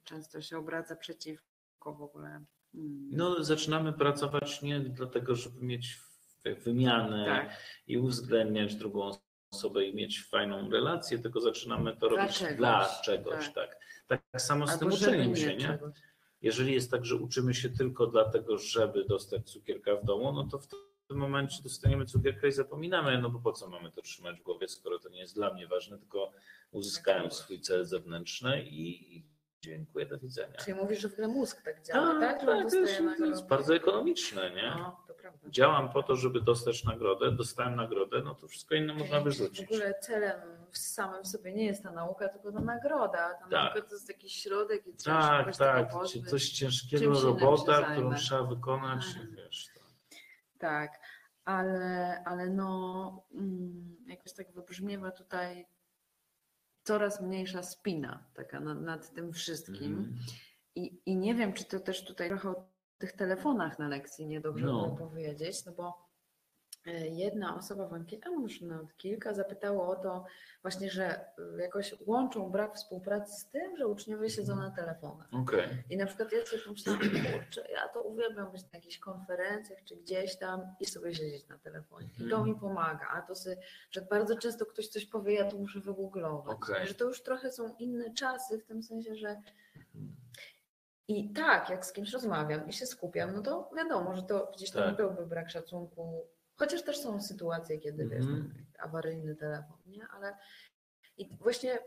Tak. często się obraca przeciwko w ogóle. mm, No, zaczynamy pracować nie dlatego, żeby mieć wymianę tak. i uwzględniać drugą osobę i mieć fajną relację, tylko zaczynamy to Dla robić czegoś, dla czegoś. Tak. Tak, samo z tym Albo żeby uczeniem nie się, nie? czegoś. Jeżeli jest tak, że uczymy się tylko dlatego, żeby dostać cukierka w domu, no to w tym momencie dostaniemy cukierka i zapominamy, no bo po co mamy to trzymać w głowie, skoro to nie jest dla mnie ważne, tylko uzyskałem swój cel zewnętrzny i dziękuję, do widzenia. Czyli mówisz, że w ogóle mózg tak działa, Tak, tak? Tak, on to jest, to jest bardzo ekonomiczne, nie? No. Działam po to, żeby dostać nagrodę, dostałem nagrodę, no to wszystko inne można W wyrzucić. ogóle celem w samym sobie nie jest ta nauka, tylko ta nagroda. Ta Tak. nauka to jest jakiś środek i trzeba Tak, tak, pozbyć. coś ciężkiego robota, którą trzeba wykonać, Mhm. wiesz. To. Tak, ale, ale no mm, jakoś tak wybrzmiewa tutaj Coraz mniejsza spina taka nad, nad tym wszystkim. Mhm. I, I nie wiem, czy to też tutaj trochę o tych telefonach na lekcji niedobrze No. powiedzieć, no bo jedna osoba w ankiecie, a może nawet kilka, zapytało o to właśnie, że e, jakoś łączą brak współpracy z tym, że uczniowie siedzą na telefonach. Okej. I na przykład ja sobie pomyślałam, kurczę, ja to uwielbiam być na jakichś konferencjach czy gdzieś tam i sobie siedzieć na telefonie. I to Mhm. mi pomaga. A to sobie, że bardzo często ktoś coś powie, ja to muszę wygooglować. Okej. Że to już trochę są inne czasy, w tym sensie, że Mhm. i tak, jak z kimś rozmawiam i się skupiam, no to wiadomo, że to gdzieś tam Tak. byłby brak szacunku. Chociaż też są sytuacje, kiedy wiesz, Mhm. awaryjny telefon, nie? Ale i właśnie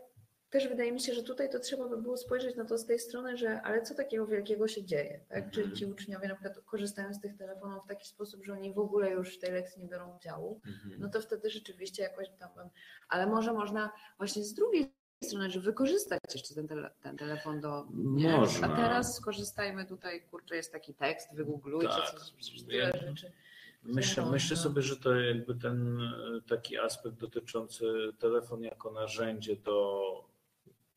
też wydaje mi się, że tutaj to trzeba by było spojrzeć na to z tej strony, że ale co takiego wielkiego się dzieje, tak? Czy Mhm. ci uczniowie na przykład korzystają z tych telefonów w taki sposób, że oni w ogóle już w tej lekcji nie biorą udziału, Mhm. no to wtedy rzeczywiście jakoś tam ale może można właśnie z drugiej strony, że wykorzystać jeszcze ten, tele, ten telefon do nie? Można. A teraz skorzystajmy tutaj, kurczę, jest taki tekst, wygooglujcie Tak. Ja- tyle rzeczy. Myślę, myślę sobie, że to jakby ten e, taki aspekt dotyczący telefon jako narzędzie do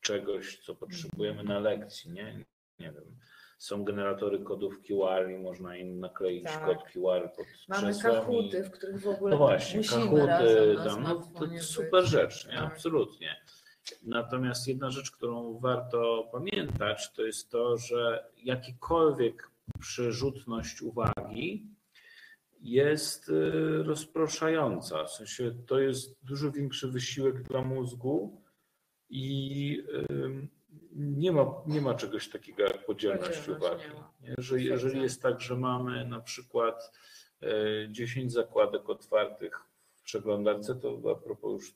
czegoś, co potrzebujemy na lekcji, nie? Nie wiem. Są generatory kodów QR i można im nakleić Tak. kod QR pod Mamy kahuty, w których w ogóle No właśnie, musimy kahuty tam, no to super być. rzecz, nie? Tak. absolutnie. Natomiast jedna rzecz, którą warto pamiętać, to jest to, że jakikolwiek przerzutność uwagi jest y, rozproszająca. W sensie to jest dużo większy wysiłek dla mózgu i ym, nie ma, nie ma czegoś takiego jak podzielność uwagi. jeżeli Potwierdzam. jest tak, że mamy na przykład e, 10 zakładek otwartych w przeglądarce, to a propos już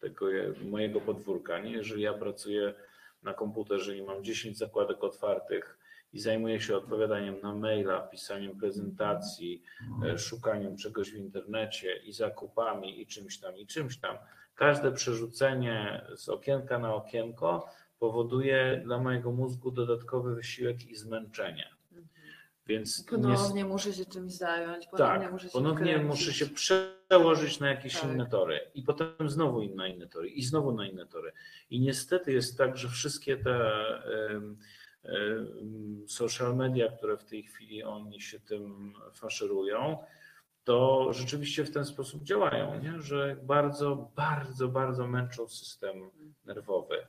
tego je- mojego podwórka, nie? jeżeli ja pracuję na komputerze i mam 10 zakładek otwartych i zajmuję się odpowiadaniem na maila, pisaniem prezentacji, e, szukaniem czegoś w internecie i zakupami i czymś tam i czymś tam, każde przerzucenie z okienka na okienko powoduje dla mojego mózgu dodatkowy wysiłek i zmęczenie. Mhm. Więc nie, Ponownie muszę się czymś zająć, ponownie tak, muszę się ponownie muszę się przełożyć na jakieś Tak. inne tory i potem znowu na inne tory i znowu na inne tory. I niestety jest tak, że wszystkie te social media, które w tej chwili oni się tym faszerują, to rzeczywiście w ten sposób działają, nie? że bardzo, bardzo, bardzo męczą system nerwowy.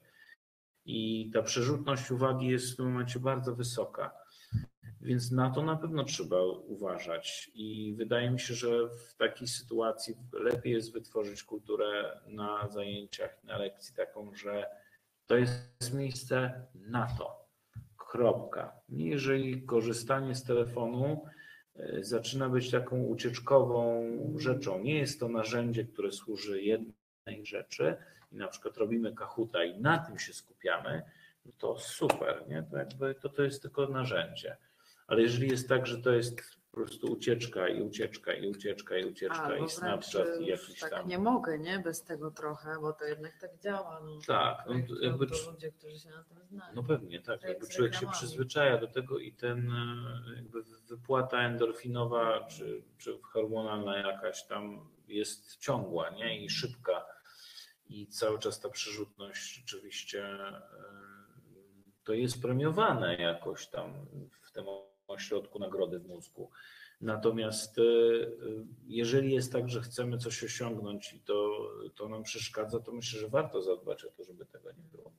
I ta przerzutność uwagi jest w tym momencie bardzo wysoka. Więc na to na pewno trzeba uważać. I wydaje mi się, że w takiej sytuacji lepiej jest wytworzyć kulturę na zajęciach, na lekcji taką, że to jest miejsce na to. Kropka. Jeżeli korzystanie z telefonu e, zaczyna być taką ucieczkową rzeczą, nie jest to narzędzie, które służy jednej rzeczy i na przykład robimy kahuta i na tym się skupiamy, no to super, nie? To, jakby, to, to jest tylko narzędzie. Ale jeżeli jest tak, że to jest po prostu ucieczka i ucieczka i ucieczka i ucieczka Albo i Snapchat i już jakiś tak tam. nie mogę, nie? Bez tego trochę, bo to jednak tak działa. No. Tak, no to jakby to ludzie, którzy się na tym znają. No pewnie, tak. Jak Jakby człowiek się przyzwyczaja do tego i ten e, jakby wypłata endorfinowa czy, czy hormonalna jakaś tam jest ciągła, nie? I szybka. I cały czas ta przerzutność rzeczywiście e, to jest premiowane jakoś tam w tym ośrodku nagrody w mózgu. Natomiast e, jeżeli jest tak, że chcemy coś osiągnąć i to, to nam przeszkadza, to myślę, że warto zadbać o to, żeby tego nie było.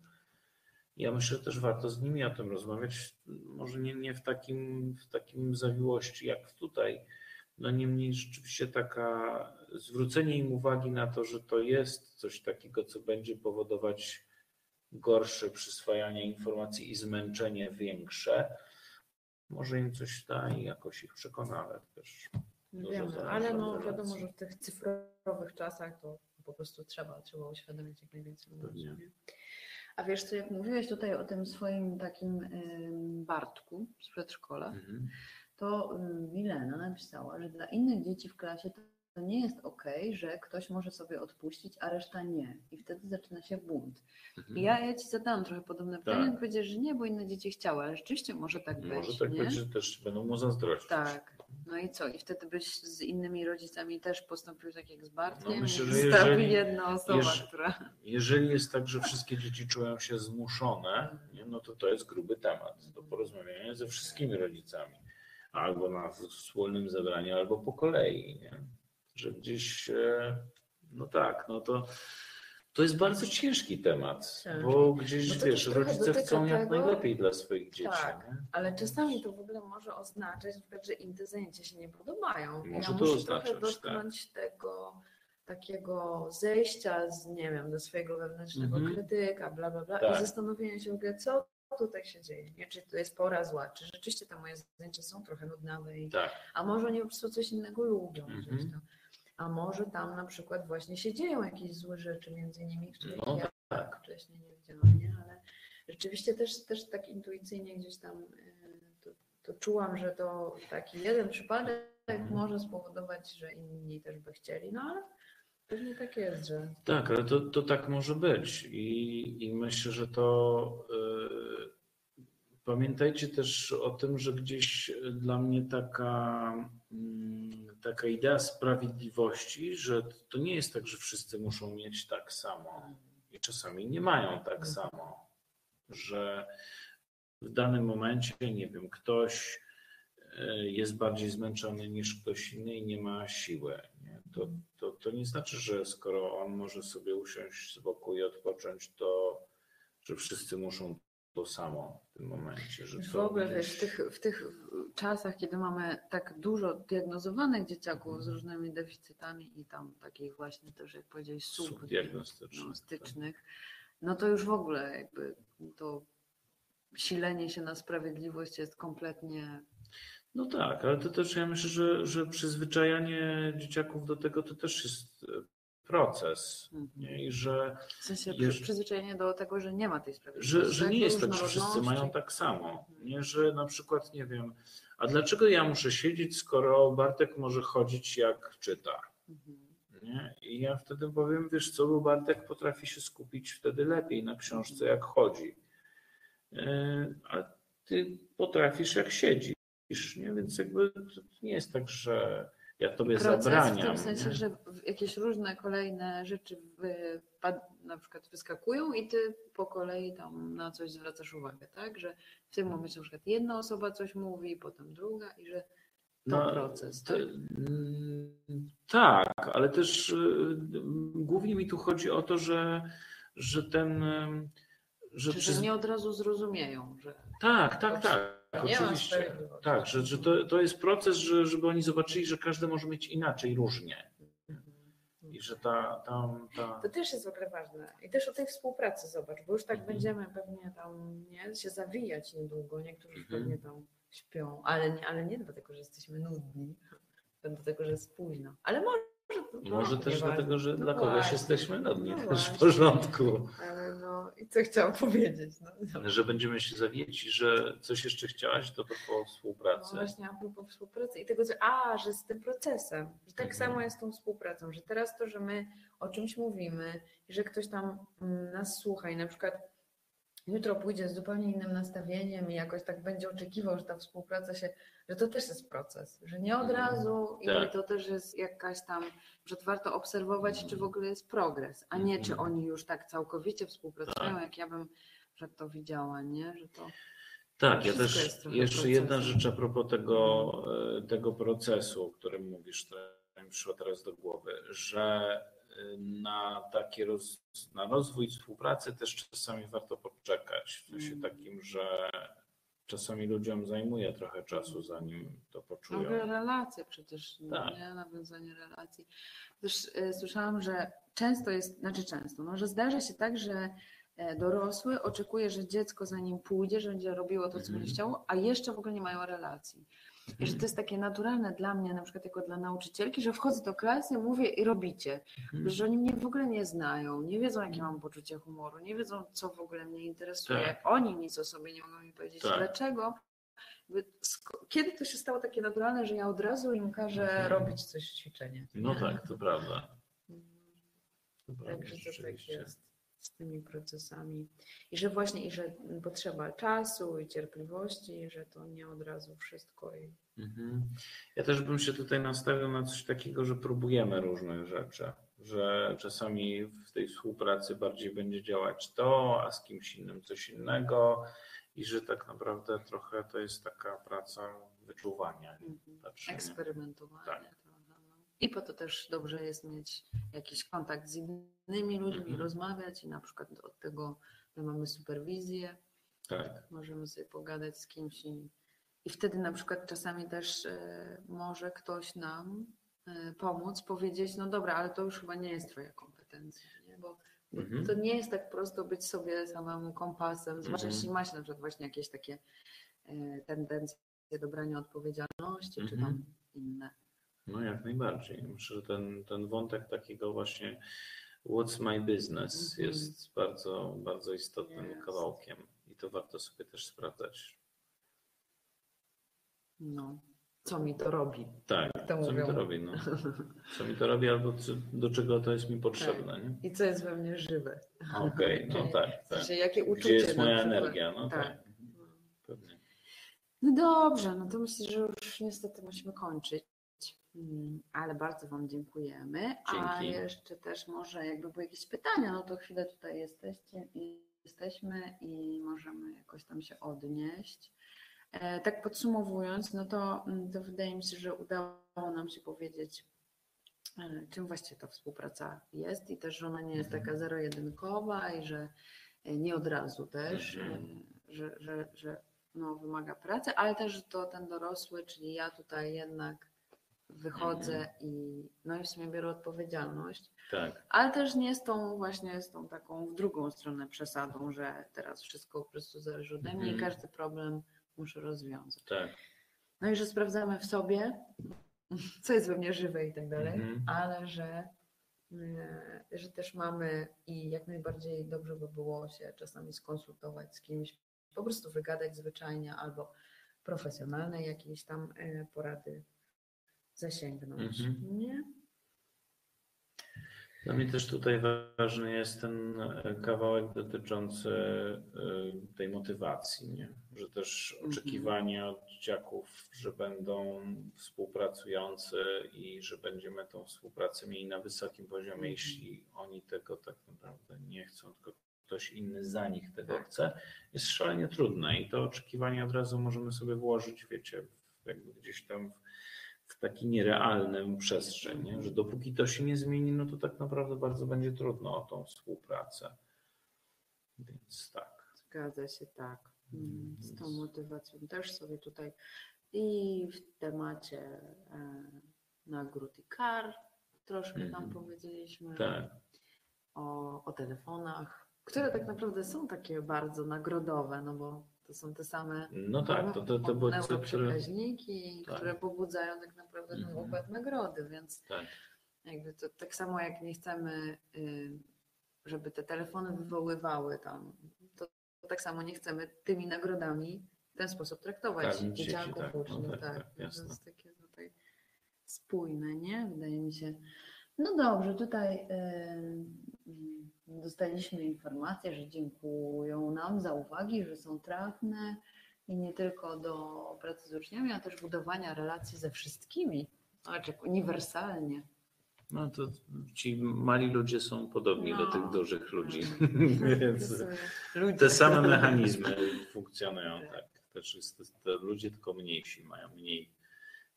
Ja myślę, że też warto z nimi o tym rozmawiać, może nie, nie w, takim, w takim zawiłości jak tutaj. No niemniej rzeczywiście taka zwrócenie im uwagi na to, że to jest coś takiego, co będzie powodować gorsze przyswajanie informacji i zmęczenie większe. Może im coś da i jakoś ich przekona, ale też Wiemy, ale no wiadomo, że w tych cyfrowych czasach to po prostu trzeba, trzeba uświadomić jak najwięcej ludzi. Pewnie. nie? A wiesz co, jak mówiłeś tutaj o tym swoim takim Bartku z przedszkola, mhm. to Milena napisała, że dla innych dzieci w klasie to, nie jest okej, że ktoś może sobie odpuścić, a reszta nie. I wtedy zaczyna się bunt. Mhm. I ja, ja ci zadałam trochę podobne pytanie, Tak. i powiedziałeś, że nie, bo inne dzieci chciały, ale rzeczywiście może tak być. Może tak nie? być, że też będą mu zazdrościć. Tak. No i co? I wtedy byś z innymi rodzicami też postąpił tak jak z Bartkiem? No myślę, że jeżeli- jedna osoba, jeż- która... Jeżeli jest tak, że wszystkie dzieci czują się zmuszone, nie, no to to jest gruby temat do porozmawiania ze wszystkimi rodzicami. Albo na wspólnym zebraniu, albo po kolei. Nie? Że gdzieś, no tak, no to, to jest bardzo ciężki temat, Tak. bo gdzieś, No to wiesz, rodzice chcą jak tego- najlepiej dla swoich dzieci. Tak. Nie? Ale czasami to w ogóle może oznaczać, że im te zajęcia się nie podobają. Może ja to muszę oznaczać, trochę dotknąć tego takiego zejścia z, nie wiem, ze swojego wewnętrznego Mhm. krytyka, bla, bla, bla Tak. i zastanowienia się w ogóle, co tutaj się dzieje, nie? Czy to jest pora zła, czy rzeczywiście te moje zajęcia są trochę nudnawe, i, Tak. a może oni po prostu coś innego lubią Mhm. A może tam na przykład właśnie się dzieją jakieś złe rzeczy między nimi, których No ja tak. wcześniej nie widziałam, nie? Ale rzeczywiście też, też tak intuicyjnie gdzieś tam y, to, to czułam, że to taki jeden przypadek Mhm. może spowodować, że inni też by chcieli, no ale pewnie tak jest, że Tak, ale to, to tak może być i, i myślę, że to y, pamiętajcie też o tym, że gdzieś dla mnie taka, mm, taka idea sprawiedliwości, że to nie jest tak, że wszyscy muszą mieć tak samo i czasami nie mają tak samo, że w danym momencie, nie wiem, ktoś y, jest bardziej zmęczony niż ktoś inny i nie ma siły. Nie? To, to, to nie znaczy, że skoro on może sobie usiąść z boku i odpocząć, to że wszyscy muszą to samo w tym momencie. Że W ogóle gdzieś- wiesz, w tych, w tych czasach, kiedy mamy tak dużo diagnozowanych dzieciaków z różnymi deficytami i tam takich właśnie też, jak powiedziałeś, sub subdiagnostycznych. no, stycznych, no to już w ogóle jakby to silenie się na sprawiedliwość jest kompletnie No tak, ale to też ja myślę, że, że przyzwyczajanie dzieciaków do tego to też jest proces. Nie? I że, w sensie Jeż- przyzwyczajenie do tego, że nie ma tej sprawiedliwości. że, że tak? nie Do jest tak, że wszyscy mają tak samo. Nie, że na przykład nie wiem, a dlaczego ja muszę siedzieć, skoro Bartek może chodzić jak czyta? Mhm. Nie? I ja wtedy powiem, wiesz co, bo Bartek potrafi się skupić wtedy lepiej na książce, jak chodzi. Yy, A ty potrafisz, jak siedzisz, nie? Więc jakby nie jest tak, że ja tobie Proces zabraniam. w tym sensie, że jakieś różne kolejne rzeczy wypad- na przykład wyskakują i ty po kolei tam na coś zwracasz uwagę, tak? Że w tym momencie na przykład jedna osoba coś mówi, potem druga i że to proces, te- tak? mm, tak, ale też y, głównie mi tu chodzi o to, że, że ten. y, Że Czy, że nie od razu zrozumieją, że Tak, tak, tak. Nie ma Oczywiście. Tak, że, że to, to jest proces, że, żeby oni zobaczyli, że każdy może mieć inaczej, różnie. I że ta, ta, ta... To też jest w ogóle ważne. I też o tej współpracy zobacz, bo już tak Mhm. będziemy pewnie tam nie, się zawijać niedługo. Niektórzy Mhm. pewnie tam śpią, ale nie, ale nie dlatego, że jesteśmy nudni, tylko dlatego, że jest późno. Ale może Może też nieważne. dlatego, że No dla kogoś właśnie. jesteśmy nudni, No też w porządku. Ale no i co chciałam powiedzieć? No. Że będziemy się zawijać i że coś jeszcze chciałaś, to to po No współpracy. właśnie a propos współpracy i tego, że a, że z tym procesem, że tak Mhm. samo jest z tą współpracą, że teraz to, że my o czymś mówimy i że ktoś tam mm, nas słucha i na przykład jutro pójdzie z zupełnie innym nastawieniem i jakoś tak będzie oczekiwał, że ta współpraca się, że to też jest proces, że nie od Mhm. razu i Tak. to też jest jakaś tam, że warto obserwować, czy w ogóle jest progres, a nie czy Mhm. oni już tak całkowicie współpracują, jak ja bym że to widziała, nie? Że to Tak, ja też jeszcze procesem. jedna rzecz a propos tego, e, tego procesu, o którym mówisz, to mi przyszło teraz do głowy, że na takie roz, na rozwój współpracy też czasami warto poczekać. W sensie takim, że czasami ludziom zajmuje trochę czasu, zanim to poczują. ogóle relacje przecież, Tak. nie? Nawiązanie relacji. Też e, słyszałam, że często jest, znaczy często, no, że zdarza się tak, że e, dorosły oczekuje, że dziecko za nim pójdzie, że będzie robiło to, co Mhm. będzie chciało, a jeszcze w ogóle nie mają relacji. I że to jest takie naturalne dla mnie, na przykład jako dla nauczycielki, że wchodzę do klasy, mówię i robicie. Mhm. Że oni mnie w ogóle nie znają, nie wiedzą, jakie mam poczucie humoru, nie wiedzą, co w ogóle mnie interesuje. Tak. Oni nic o sobie nie mogą mi powiedzieć. Tak. Dlaczego? Kiedy to się stało takie naturalne, że ja od razu im każę Mhm. robić coś ćwiczenie? No tak, to prawda. To prawda Także to tak jest z tymi procesami. I że właśnie, i że potrzeba czasu i cierpliwości, i że to nie od razu wszystko. I... Mhm. Ja też bym się tutaj nastawił na coś takiego, że próbujemy różnych rzeczy, że czasami w tej współpracy bardziej będzie działać to, a z kimś innym coś innego i że tak naprawdę trochę to jest taka praca wyczuwania. Mhm. patrzenia. Eksperymentowanie. Tak. I po to też dobrze jest mieć jakiś kontakt z innymi ludźmi, Mhm. rozmawiać i na przykład od tego my mamy superwizję, Tak. możemy sobie pogadać z kimś i, i wtedy na przykład czasami też e, może ktoś nam e, pomóc, powiedzieć, no dobra, ale to już chyba nie jest twoja kompetencja, nie? Bo, Mhm. to nie jest tak prosto być sobie samemu kompasem, zwłaszcza Mhm. jeśli ma się na przykład właśnie jakieś takie e, tendencje do brania odpowiedzialności, czy Mhm. tam inne. No jak najbardziej. Myślę, że ten, ten wątek takiego właśnie what's my business Mhm. jest bardzo, bardzo istotnym Jest. kawałkiem i to warto sobie też sprawdzać. No, co mi to robi? Tak, To co mi mówią. to robi, no. [LAUGHS] Co mi to robi albo co, do czego to jest mi potrzebne, nie? I co jest we mnie żywe? Okej, no Czyli- [LAUGHS] tak, tak. jakie uczucie Gdzie jest moja energia? No tak. Tak. Pewnie. No dobrze, no to myślę, że już niestety musimy kończyć. Mm, Ale bardzo Wam dziękujemy. A Dzięki. jeszcze też może jakby były jakieś pytania, no to chwilę tutaj jesteście i jesteśmy i możemy jakoś tam się odnieść. E, Tak podsumowując, no to, mm, to wydaje mi się, że udało nam się powiedzieć, e, czym właściwie ta współpraca jest i też, że ona nie jest Mhm. taka zero-jedynkowa i że e, nie od razu też, Mhm. że, że, że no, wymaga pracy, ale też, że to ten dorosły, czyli ja tutaj jednak wychodzę Mhm. i no i w sumie biorę odpowiedzialność, Tak, ale też nie z tą właśnie z tą taką w drugą stronę przesadą, że teraz wszystko po prostu zależy ode mnie i Mhm. każdy problem muszę rozwiązać. tak. No i że sprawdzamy w sobie, co jest we mnie żywe i tak dalej, Mhm. ale że, e, że też mamy i jak najbardziej dobrze by było się czasami skonsultować z kimś, po prostu wygadać zwyczajnie albo profesjonalne jakieś tam e, porady zasięgnąć. Mhm. Nie? Dla mnie też tutaj ważny jest ten e, kawałek dotyczący e, tej motywacji, nie? że też Mhm. oczekiwania od dzieciaków, że będą współpracujący i że będziemy tą współpracę mieli na wysokim poziomie, Mhm. jeśli oni tego tak naprawdę nie chcą, tylko ktoś inny za nich tego chce, jest szalenie trudne i to oczekiwanie od razu możemy sobie włożyć, wiecie, jakby gdzieś tam w, w taki nierealny przestrzeń, nie? że dopóki to się nie zmieni, no to tak naprawdę bardzo będzie trudno o tą współpracę. Więc tak. Zgadza się, tak. Mm, Z tą motywacją też sobie tutaj i w temacie e, nagród i kar troszkę tam Mhm. powiedzieliśmy. Tak. o, o telefonach, które tak naprawdę są takie bardzo nagrodowe, no bo to są te same No tak, to, to, to były te, które. Tak. które pobudzają tak naprawdę ten Mhm. układ nagrody, więc Tak. jakby to tak samo jak nie chcemy, y, żeby te telefony wywoływały tam, to, to tak samo nie chcemy tymi nagrodami w ten sposób traktować dzieci, dzieciaków, tak, no uczniów, tak, tak. tak, to jasne. jest takie tutaj spójne, nie? Wydaje mi się. No dobrze, tutaj y, y, dostaliśmy informację, że dziękują nam za uwagi, że są trafne i nie tylko do pracy z uczniami, a też budowania relacji ze wszystkimi, znaczy uniwersalnie. No to ci mali ludzie są podobni do No. tych dużych ludzi. To [LAUGHS] Więc ludzie. te same mechanizmy funkcjonują, tak. Też jest, te ludzie tylko mniejsi, mają mniej,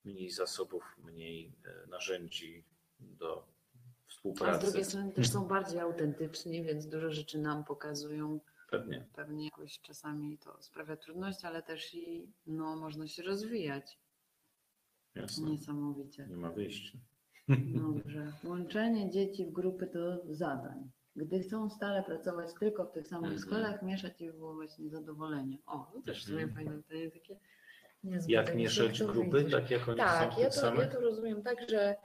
mniej zasobów, mniej e, narzędzi do A współpracy. z drugiej strony też są bardziej autentyczni, więc dużo rzeczy nam pokazują. Pewnie. Pewnie jakoś czasami to sprawia trudności, ale też i no, można się rozwijać Jasne. niesamowicie. Nie ma wyjścia. Dobrze. Łączenie dzieci w grupy do zadań. Gdy chcą stale pracować tylko w tych samych Mhm. składach, mieszać i wywoływać niezadowolenie. O, to też w sumie Mhm. fajne pytanie takie. niezbyt Jak mieszać grupy, tak jak oni Tak, są ja tych to, ja to rozumiem tak, że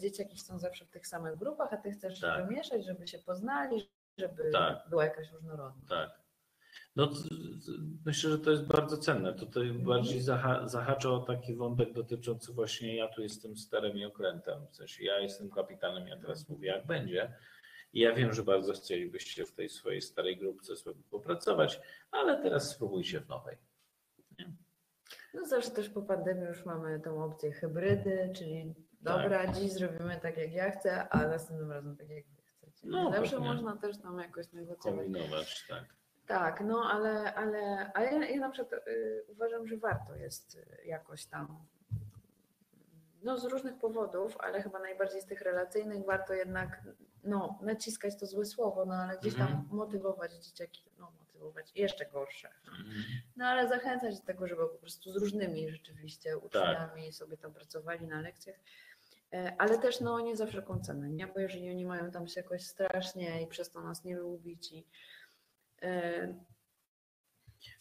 dzieciaki są zawsze w tych samych grupach, a ty chcesz Tak. żeby mieszać, żeby się poznali, żeby Tak. była jakaś różnorodność. Tak. No, myślę, że to jest bardzo cenne. Tutaj bardziej zaha zahacza o taki wątek dotyczący właśnie ja tu jestem sterem i okrętem. W sensie ja jestem kapitanem, ja teraz mówię jak będzie. I ja wiem, że bardzo chcielibyście w tej swojej starej grupce sobie popracować, ale teraz spróbujcie w nowej. No zawsze też po pandemii już mamy tą opcję hybrydy, czyli Tak. dobra, dziś zrobimy tak jak ja chcę, a następnym razem tak jak wy chcecie. No, zawsze można też tam jakoś negocjować. Kombinować, tak. Tak, no ale, ale, ale ja, ja na przykład y, uważam, że warto jest y, jakoś tam, no z różnych powodów, ale chyba najbardziej z tych relacyjnych warto jednak no, naciskać to złe słowo, no ale gdzieś tam Mhm. motywować dzieciaki, no motywować, jeszcze gorsze. Mhm. No ale zachęcać do tego, żeby po prostu z różnymi rzeczywiście uczniami sobie tam pracowali na lekcjach. E, Ale też no nie za wszelką cenę, nie? Bo jeżeli oni mają tam się jakoś strasznie i przez to nas nie lubić i e,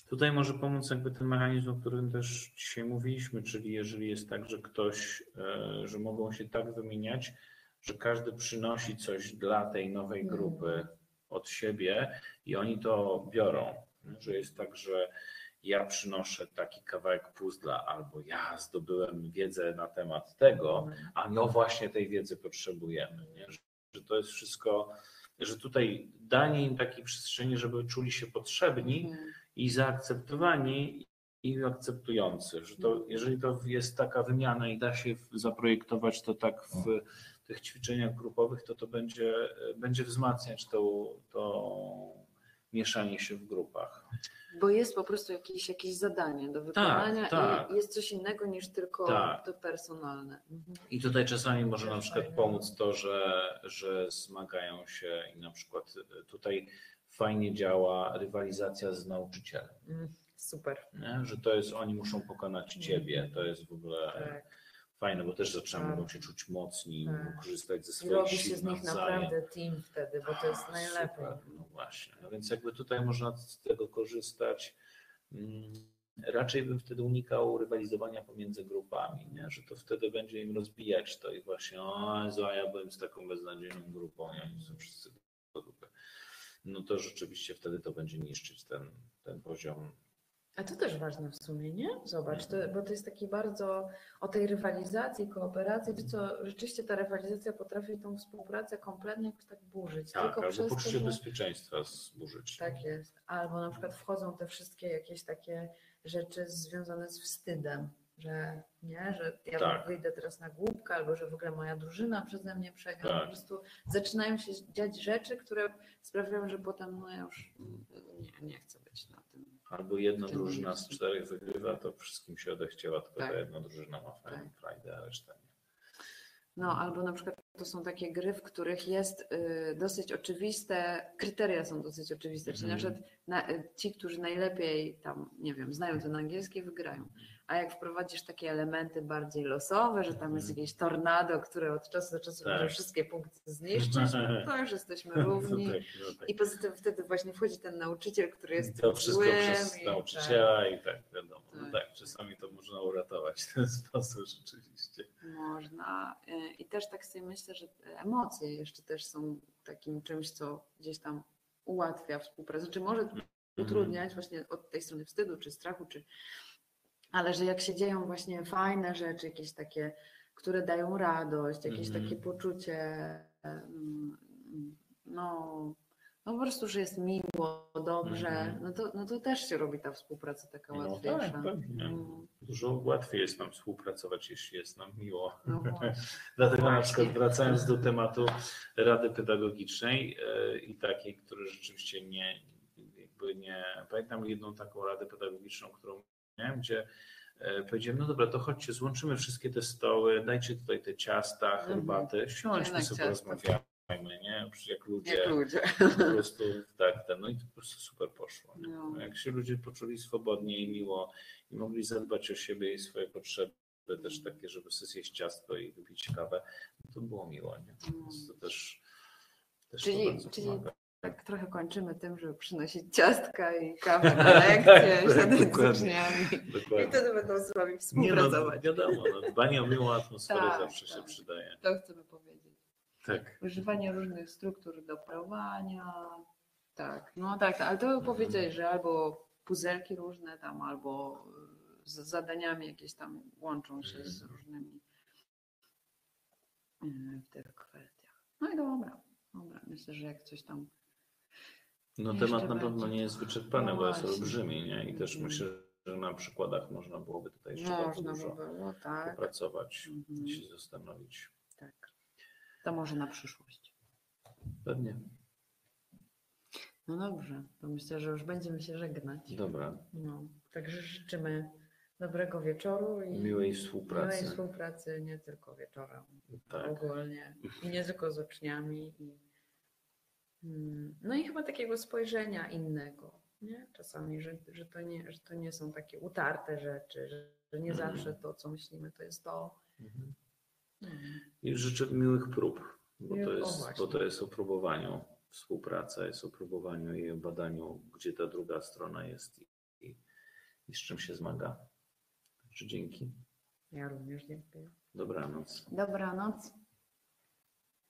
Tutaj może pomóc jakby ten mechanizm, o którym też dzisiaj mówiliśmy, czyli jeżeli jest tak, że ktoś, e, że mogą się tak wymieniać, że każdy przynosi coś dla tej nowej Mhm. grupy od siebie i oni to biorą. Że jest tak, że ja przynoszę taki kawałek puzzla albo ja zdobyłem wiedzę na temat tego, a no właśnie tej wiedzy potrzebujemy. Nie? Że, że to jest wszystko, że tutaj danie im takiej przestrzeni, żeby czuli się potrzebni, Mhm. i zaakceptowani i akceptujący, że to, jeżeli to jest taka wymiana i da się zaprojektować to tak w tych ćwiczeniach grupowych, to to będzie, będzie wzmacniać to, to mieszanie się w grupach. Bo jest po prostu jakieś, jakieś zadanie do wykonania tak. i jest coś innego niż tylko Tak. to personalne. Mhm. I tutaj czasami może na przykład pomóc to, że, że zmagają się i na przykład tutaj fajnie działa rywalizacja z nauczycielem. mm, super. Nie? Że to jest, oni muszą pokonać ciebie, to jest w ogóle Tak. Fajne, bo też zaczynają Tak. mogą się czuć mocni, Tak. korzystać ze swoich robi sił się z nich nawzajem. naprawdę team wtedy, bo to jest najlepiej. Super, no właśnie. No więc jakby tutaj można z tego korzystać. Mm, Raczej bym wtedy unikał rywalizowania pomiędzy grupami, nie? że to wtedy będzie im rozbijać to i właśnie, o Jezu, ja byłem z taką beznadziejną grupą, oni są wszyscy do grupy. No to rzeczywiście wtedy to będzie niszczyć ten, ten poziom. A to też ważne w sumie, nie? Zobacz, to, bo to jest taki bardzo o tej rywalizacji, kooperacji, to co rzeczywiście ta rywalizacja potrafi tą współpracę kompletnie jakoś tak burzyć. Tak, tylko albo przez to, poczucie że... bezpieczeństwa zburzyć. Tak jest. Albo na przykład wchodzą te wszystkie jakieś takie rzeczy związane z wstydem, że nie, że ja Tak. wyjdę teraz na głupkę, albo że w ogóle moja drużyna przeze mnie przegra. Tak. Po prostu zaczynają się dziać rzeczy, które sprawiają, że potem no ja już nie, nie chcę być na. Albo jedna drużyna z czterech wygrywa, to wszystkim się odechciała, tylko Tak. ta jedna drużyna ma fajną Tak. frajdę, a reszta nie. No, albo na przykład to są takie gry, w których jest y, dosyć oczywiste, kryteria są dosyć oczywiste, czyli na Mhm. przykład na, y, ci, którzy najlepiej tam, nie wiem, znają ten angielski, wygrają. A jak wprowadzisz takie elementy bardziej losowe, że tam jest Mhm. jakieś tornado, które od czasu do czasu Tak. może wszystkie punkty zniszczyć, to już jesteśmy równi. [LAUGHS] No tak, no tak. I poza tym wtedy właśnie wchodzi ten nauczyciel, który jest To wszystko złym przez i- nauczyciela i tak wiadomo. No Tak. tak, czasami to można uratować w ten sposób rzeczywiście. Można. Y, I też tak sobie myślę, że emocje jeszcze też są takim czymś, co gdzieś tam ułatwia współpracę, czy może utrudniać właśnie od tej strony wstydu, czy strachu, czy... ale że jak się dzieją właśnie fajne rzeczy, jakieś takie, które dają radość, jakieś Mhm. takie poczucie, mm, no, no po prostu, że jest miło, dobrze, Mhm. no, to, no to też się robi ta współpraca taka No łatwiejsza. tak, pewnie. Mm, Dużo łatwiej jest nam współpracować, jeśli jest nam miło. No [LAUGHS] właśnie. Dlatego na Właśnie. przykład wracając do tematu Rady Pedagogicznej e, i takiej, które rzeczywiście nie, jakby nie, pamiętam jedną taką Radę Pedagogiczną, którą miałem, gdzie e, powiedziałem, no dobra, to chodźcie, złączymy wszystkie te stoły, dajcie tutaj te ciasta, herbaty, siądźmy sobie, porozmawiajmy, nie? Jak ludzie, Jak ludzie. po prostu tak, ten, no i to po prostu super poszło. Nie? No. Jak się ludzie poczuli swobodnie i miło i mogli zadbać o siebie i swoje potrzeby, też takie, żeby sobie zjeść ciastko i wypić kawę, no to było miło, nie? Więc to też, też to Czyli- bardzo czyli- pomaga. Tak trochę kończymy tym, żeby przynosić ciastka i kawę na [LAUGHS] lekcje, z Dokładnie. uczniami. I wtedy będą z wami Nie no, współpracować. wiadomo, no, dbanie o miłą atmosferę Tak, zawsze się tak. przydaje. To chcemy powiedzieć. Tak. Używanie różnych struktur do parowania. Tak, no tak, ale to powiedziałeś, że albo puzelki różne tam, albo z zadaniami jakieś tam łączą się z różnymi e, w tych kwestiach. No i dobra, dobra. Myślę, że jak coś tam No temat na pewno będzie. nie jest wyczerpany, No bo jest olbrzymi, nie? I też myślę, że na przykładach można byłoby tutaj jeszcze bardzo można by dużo było, tak. popracować Mhm. i się zastanowić. tak. To może na przyszłość. Pewnie. No dobrze, to myślę, że już będziemy się żegnać. Dobra. No, także życzymy dobrego wieczoru i Miłej współpracy. miłej współpracy nie tylko wieczorem, Tak. ogólnie i nie tylko z uczniami. I, no i chyba takiego spojrzenia innego, nie? Czasami, że, że, to nie, że to nie są takie utarte rzeczy, że, że nie Mhm. zawsze to, co myślimy, to jest to. Mhm. Mm. I życzę miłych prób, bo to jest, bo to jest o próbowaniu. Współpraca jest o próbowaniu i o badaniu, gdzie ta druga strona jest i, i z czym się zmaga. Także dzięki. Ja również dziękuję. Dobranoc. Dobranoc.